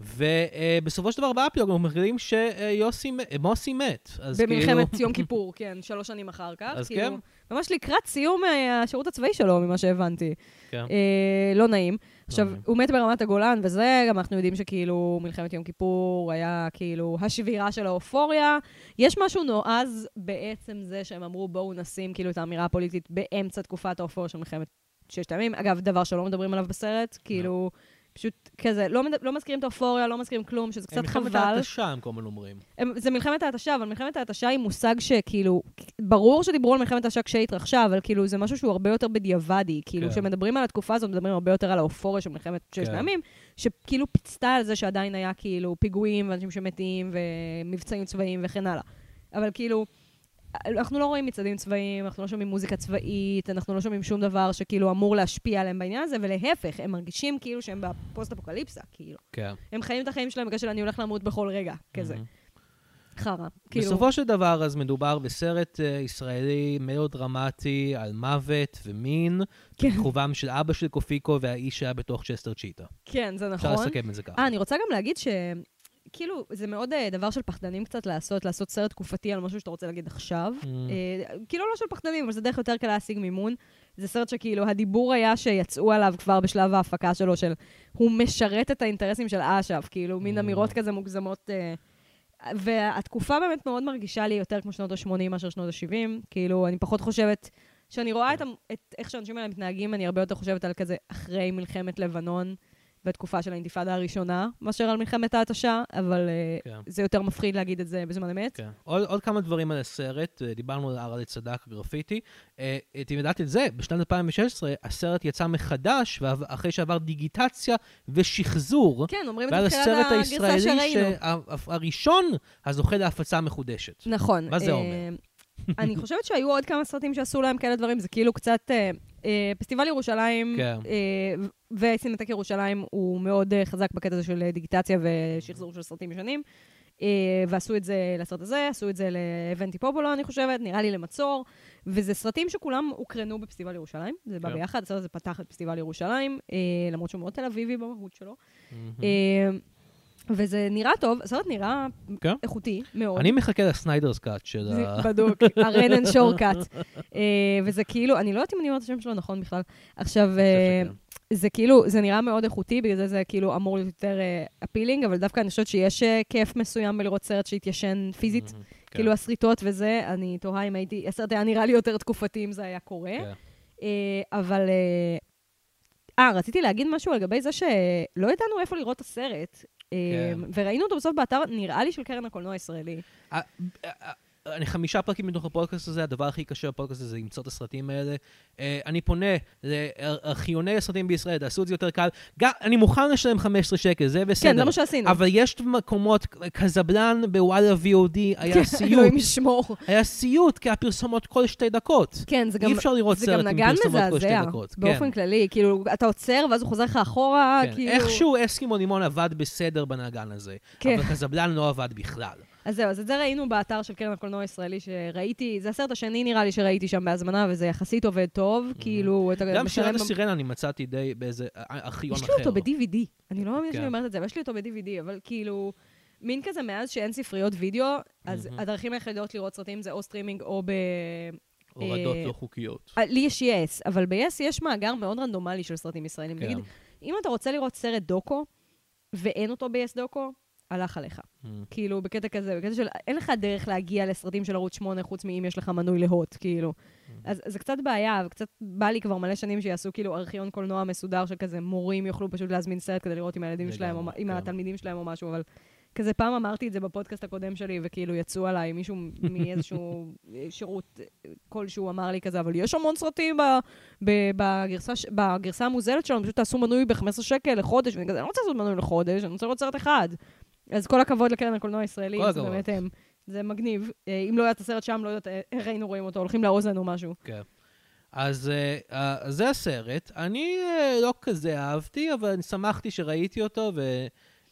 ובסופו של דבר באפילוג אנחנו מגלים שיוסי, מוסי מת. אז במלחמת כאילו, יום [LAUGHS] כיפור, כן, שלוש שנים אחר כך. אז כאילו, כן. ממש לקראת סיום אה, השירות הצבאי שלו, ממה שהבנתי. כן. אה, לא נעים. עכשיו, נעים. הוא מת ברמת הגולן, וזה, גם אנחנו יודעים שכאילו מלחמת יום כיפור היה כאילו השבירה של האופוריה. יש משהו נועז בעצם זה שהם אמרו, בואו נשים כאילו את האמירה הפוליטית באמצע תקופת האופוריה של מלחמת ששת הימים. אגב, דבר שלא מדברים עליו בסרט, כאילו, פשוט כזה, לא. לא מזכירים את האופוריה, לא מזכירים כלום, שזה קצת מלחמת חבל. ההתשה, הם כל הזמן אומרים. הם, זה מלחמת ההתשה, אבל מלחמת ההתשה היא מושג שכאילו, ברור שדיברו על מלחמת ההתשה כשהיא התרחשה, אבל כאילו זה משהו שהוא הרבה יותר בדיעבדי. כאילו, כן. כשמדברים על התקופה הזאת, מדברים הרבה יותר על האופוריה של מלחמת ששת כן. הימים, שכאילו פיצתה על זה שעדיין היה כאילו פיגועים ואנשים שמתים ומבצעים צבאיים וכן הלאה. אבל כאילו, אנחנו לא רואים מצעדים צבאיים, אנחנו לא שומעים מוזיקה צבאית, אנחנו לא שומעים שום דבר שכאילו אמור להשפיע עליהם בעניין הזה, ולהפך, הם מרגישים כאילו שהם בפוסט-אפוקליפסה, כאילו. כן. הם חיים את החיים שלהם בגלל של אני הולך למות בכל רגע, כזה. חרא. כאילו, בסופו של דבר, אז מדובר בסרט אה, ישראלי מאוד דרמטי על מוות ומין, כן, בכיכובם של אבא של קופיקו והאיש שהיה בתוך צ'סטר צ'יטה. כן, זה אפשר נכון. לסכם את זה ככה. אה, אני רוצה גם להגיד ש... כאילו, זה מאוד אה, דבר של פחדנים קצת לעשות, לעשות סרט תקופתי על משהו שאתה רוצה להגיד עכשיו. Mm. אה, כאילו לא של פחדנים, אבל זה דרך יותר קלה להשיג מימון. זה סרט שכאילו, הדיבור היה שיצאו עליו כבר בשלב ההפקה שלו, של הוא משרת את האינטרסים של אש"ף, כאילו, מין Mm. אמירות כזה מוגזמות. אה, והתקופה באמת מאוד מרגישה לי יותר כמו שנות ה-80 מאשר שנות ה-70. כאילו, אני פחות חושבת... כשאני רואה את, את איך שהאנשים האלה מתנהגים, אני הרבה יותר חושבת על כזה אחרי מלחמת לבנון בתקופה של האינתיפאדה הראשונה, מאשר על מלחמת ההתשה, אבל אה, כן. זה יותר מפחיד להגיד את זה בזמן אמת. כן. עוד, עוד כמה דברים על הסרט, אה, דיברנו על ארץ צדק, גרפיטי. אה, אתם ידעתם את זה, בשנת 2016 הסרט יצא מחדש, אחרי שעבר דיגיטציה ושחזור, כן, אומרים את זה בתחילת הסרט הגרסה הישראלי שראינו. שה- הראשון הזוכה להפצה מחודשת. נכון. מה זה אומר? אני חושבת שהיו עוד כמה סרטים שעשו להם כאלה דברים, זה כאילו קצת... אה, פסטיבל ירושלים כן. אה, וסינמטק ירושלים הוא מאוד אה, חזק בקטע הזה של דיגיטציה ושחזור של סרטים ישנים. ועשו את זה לסרט הזה, עשו את זה לאבנטי פופולו, אני חושבת, נראה לי למצור. וזה סרטים שכולם הוקרנו בפסטיבל ירושלים, זה בא כן. ביחד, הסרט הזה פתח את פסטיבל ירושלים, למרות שהוא מאוד תל אביבי במהות שלו. אה, וזה נראה טוב, הסרט נראה כן. איכותי מאוד. אני מחכה ל Snyder's cut של ה... בדוק, הרנן שור cut. וזה כאילו, אני לא יודעת אם אני אומרת את השם שלו נכון בכלל. עכשיו, אה. זה כאילו, זה נראה מאוד איכותי, בגלל זה זה כאילו אמור להיות יותר appealing, אבל דווקא אני חושבת שיש אה, כיף מסוים בלראות סרט שהתיישן פיזית, מהמם. כן. כאילו הסריטות וזה, אני תוהה אם הייתי, הסרט היה נראה לי יותר תקופתי אם זה היה קורה. כן. אה, אבל... אה, אה, רציתי להגיד משהו לגבי זה שלא ידענו איפה לראות את הסרט. אה, כן. וראינו אותו בסוף באתר, נראה לי של קרן הקולנוע הישראלי. אני חמישה פרקים מתוך הפודקאסט הזה, הדבר הכי קשה בפודקאסט הזה זה למצוא את הסרטים האלה. אה, אני פונה לארכיוני הסרטים בישראל, תעשו את זה יותר קל. גם, אני מוכן לשלם 15 שקל, זה בסדר. כן, זה מה שעשינו. אבל יש מקומות, קזבלן בוואלה VOD היה כן, סיוט. אלוהים ישמור. היה סיוט, כי הפרסומות כל שתי דקות. כן, זה גם... אי אפשר לראות סרט עם פרסומות כל שתי דקות. באופן כן. כללי. כאילו, אתה עוצר, ואז הוא חוזר לך אחורה, כן. כאילו... איכשהו אסקימו לימון עבד בסדר בנגן הזה, כן. אבל קזבלן לא עבד בכלל. אז זהו, אז את זה ראינו באתר של קרן הקולנוע הישראלי, שראיתי, זה הסרט השני נראה לי שראיתי שם בהזמנה, וזה יחסית עובד טוב, כאילו, אתה גם שירת. הסירנה אני מצאתי די באיזה ארכיון אחר. יש לי אותו ב-DVD. אני לא מאמינה כן. שאני אומרת את זה, אבל יש לי אותו ב-DVD, אבל כאילו, מין כזה מאז שאין ספריות וידאו, אז. הדרכים היחידות לראות סרטים זה או סטרימינג או ב... הורדות אה, לא חוקיות. אה, לי יש יס, אבל ב-yes יש מאגר מאוד רנדומלי של סרטים ישראלים. כן. נגיד, אם אתה רוצה לראות סרט דוקו, ואין אותו ב-yes דוקו, הלך עליך. Mm. כאילו, בקטע כזה, בקטע של, אין לך דרך להגיע לסרטים של ערוץ 8, חוץ מאם יש לך מנוי להוט, כאילו. אז זה קצת בעיה, וקצת בא לי כבר מלא שנים שיעשו כאילו ארכיון קולנוע מסודר, שכזה מורים יוכלו פשוט להזמין סרט כדי לראות עם הילדים שלהם, או, לגמרי, עם כן. התלמידים שלהם או משהו, אבל כזה פעם אמרתי את זה בפודקאסט הקודם שלי, וכאילו יצאו עליי, מישהו [LAUGHS] מאיזשהו שירות כלשהו אמר לי כזה, אבל יש המון סרטים ב, ב, בגרסה, בגרסה המוזלת שלנו, פשוט תעשו מנוי ב-15 שקל לחודש, ואני כזה, אני לא רוצה לעשות מנוי לחודש, אני רוצה לראות סרט אחד. אז כל הכבוד לקרן הקולנוע הישראלי, זה. באמת, הם, זה מגניב. אה, אם לא היה את הסרט שם, לא יודעת איך היינו רואים אותו, הולכים לאוזן או משהו. כן. אז אה, אה, זה הסרט. אני אה, לא כזה אהבתי, אבל שמחתי שראיתי אותו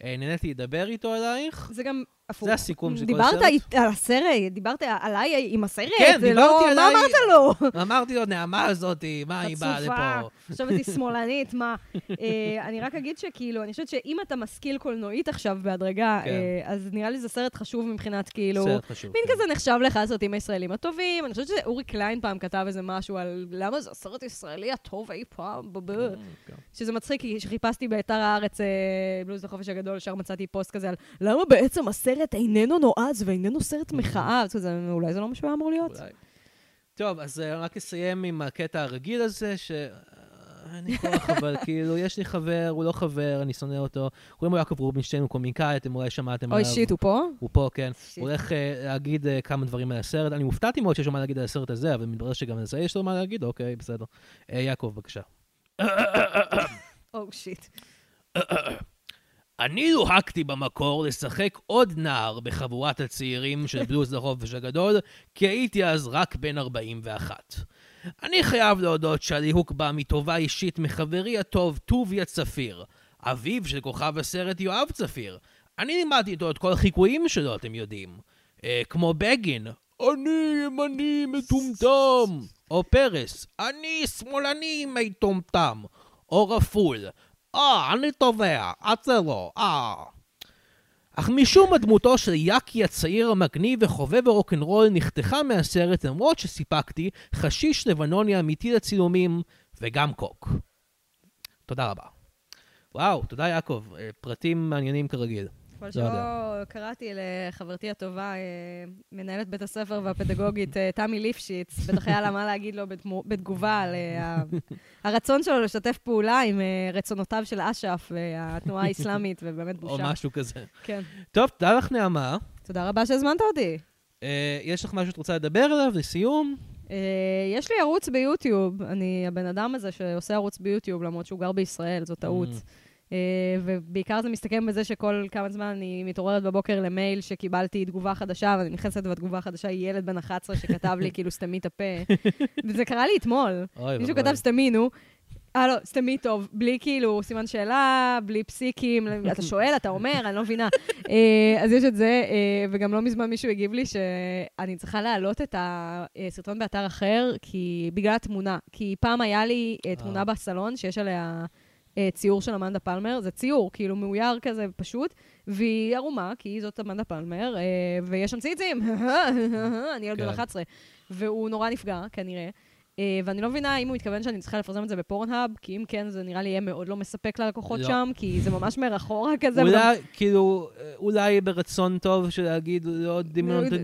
ונהניתי לדבר איתו עלייך. זה גם הפוך. זה הסיכום של כל דיברת הסרט? אית- על הסרט, דיברת עליי עם הסרט, כן, זה דיברתי לא, עליי. מה אמרת לו? אמרתי לו, נעמה הזאתי, מה היא באה לפה? חשבת היא שמאלנית, מה? אה, אני רק אגיד שכאילו, אני חושבת שאם אתה משכיל קולנועית עכשיו בהדרגה, כן. אה, אז נראה לי זה סרט חשוב מבחינת כאילו... סרט חשוב. מין כן. כזה נחשב לאחד הסרטים הישראלים הטובים. אני חושבת שאורי קליין פעם כתב איזה משהו על למה זה הסרט הישראלי הטוב אי פעם, בבא. כן. שזה מצחיק, כי כשחיפשתי באתר הארץ, אה, בלוז לחופש הגדול, ישר מצאתי פוסט כזה על למה בעצם הסרט איננו נועז ואיננו סרט מחאה. אז כזה, אולי זה לא מה שהוא היה אמור להיות. טוב, אז אה, רק אסיים עם הקטע הרגיל הזה, ש... אין לי כוח, אבל כאילו, יש לי חבר, הוא לא חבר, אני שונא אותו. קוראים לו יעקב רובינשטיין, הוא קומיקאי, אתם אולי שמעתם אוי עליו. שיט, הוא פה? הוא פה, כן. הוא הולך אה, להגיד אה, כמה דברים על הסרט. אני הופתעתי מאוד שיש לו מה להגיד על הסרט הזה, אבל מתברר שגם על זה יש לו מה להגיד, אוקיי, בסדר. יעקב, בבקשה. [COUGHS] או שיט. [COUGHS] אני לוהקתי במקור לשחק עוד נער בחבורת הצעירים של [LAUGHS] בלוז לחופש הגדול, כי הייתי אז רק בן 41. אני חייב להודות שהליהוק בא מטובה אישית מחברי הטוב טוביה צפיר, אביו של כוכב הסרט יואב צפיר. אני לימדתי איתו את כל החיקויים שלו, אתם יודעים. אה, כמו בגין, אני ימני מטומטם. או פרס, אני שמאלני מטומטם. או רפול, אה, אני תובע, לא, אה. אך משום מה דמותו של יאקי הצעיר המגניב וחובב הרוקנרול נחתכה מהסרט למרות שסיפקתי חשיש לבנוני אמיתי לצילומים וגם קוק. תודה רבה. וואו, תודה יעקב, אה, פרטים מעניינים כרגיל. כל לא יודע. קראתי לחברתי הטובה, אה, מנהלת בית הספר והפדגוגית, אה, תמי ליפשיץ, בטח היה לה מה להגיד לו בתגובה על אה, הרצון שלו לשתף פעולה עם רצונותיו של אש"ף והתנועה האסלאמית, ובאמת או בושה. משהו כזה. כן. טוב, תודה לך נעמה. תודה רבה שהזמנת אותי. יש לך משהו שאת רוצה לדבר עליו לסיום? יש לי ערוץ ביוטיוב, אני הבן אדם הזה שעושה ערוץ ביוטיוב, למרות שהוא גר בישראל, זו טעות. אה, ובעיקר זה מסתכם בזה שכל כמה זמן אני מתעוררת בבוקר למייל שקיבלתי תגובה חדשה, ואני נכנסת והתגובה החדשה היא ילד בן 11 שכתב לי [LAUGHS] כאילו סתמי את הפה. וזה קרה לי אתמול. מישהו. כתב סתמי, נו. אה, לא, סתמי טוב, בלי כאילו סימן שאלה, בלי פסיקים, אתה שואל, אתה אומר, אני לא מבינה. [LAUGHS] אה, אז יש את זה, אה, וגם לא מזמן מישהו הגיב לי שאני צריכה להעלות את הסרטון באתר אחר, כי בגלל התמונה. כי פעם היה לי תמונה. בסלון שיש עליה אה, ציור של אמנדה פלמר, זה ציור, כאילו מאויר כזה פשוט, והיא ערומה, כי זאת אמנדה פלמר, אה, ויש שם ציצים, [LAUGHS] אני ילד בן כן. 11, והוא נורא נפגע, כנראה. אה, ואני לא מבינה אם הוא התכוון שאני צריכה לפרסם את זה בפורנהאב, כי אם כן, זה נראה לי יהיה מאוד לא מספק ללקוחות לא. שם, כי זה ממש מאחורה [LAUGHS] כזה. אולי, כאילו, אה, אולי ברצון טוב של להגיד לא לא,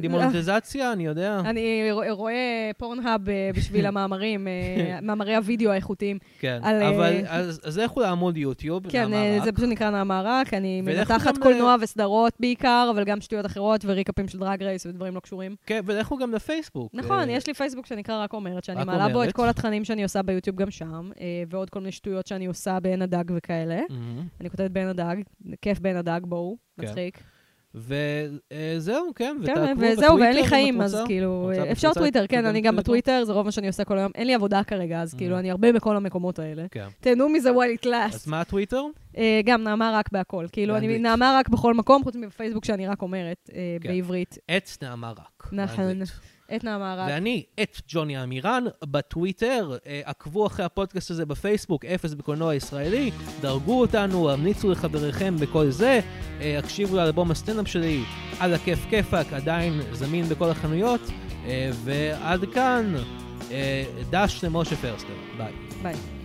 דימונטיזציה, אני יודע. אני רוא- רואה פורנהאב אה, בשביל [LAUGHS] המאמרים, אה, מאמרי הוידאו האיכותיים. כן, על, אבל אז אז לכו לעמוד יוטיוב, כן. זה פשוט נקרא נעמה רק, אני מנתחת קולנוע אה, וסדרות בעיקר, אבל גם שטויות אחרות וריקאפים של Drag Race ודברים לא קשורים. כן, ולכו גם לפייסבוק. נכון, יש לי פייסבוק שנקרא רק אומרת, שאני רק מעלה בו. את כל התכנים שאני עושה ביוטיוב גם שם, אה, ועוד כל מיני שטויות שאני עושה בעין הדג וכאלה. מהמם. אני כותבת בעין הדג, כיף בעין הדג, בואו, כן. מצחיק. וזהו, כן, כן, ותעקבו וזהו, ואין לי בטוויטר חיים, אז. כאילו, רוצה אפשר? טוויטר, כן, אני גם טוויטר? בטוויטר, זה רוב מה שאני עושה כל היום. אין לי עבודה כרגע, אז כאילו, Mm. אני הרבה בכל המקומות האלה. כן. תהנו מזה while it אז lasts. מה הטוויטר? אה, גם נעמה רק בהכל. כאילו, אני. נעמה רק בכל מקום, חוץ מבפייסבוק שאני רק אומרת, אה. בעברית. את נעמה רק. נכון. את נעמה רק. ואני, את ג'וני אמירן, בטוויטר. אה, עקבו אחרי הפודקאסט הזה בפייסבוק, אפס בקולנוע ישראלי. דרגו אותנו, המליצו לחבריכם בכל זה. אה, הקשיבו לאלבום הסטנדאפ שלי, על הכיף כיפאק, עדיין זמין בכל החנויות. אה, ועד כאן, דש למשה פרסטר. ביי. ביי.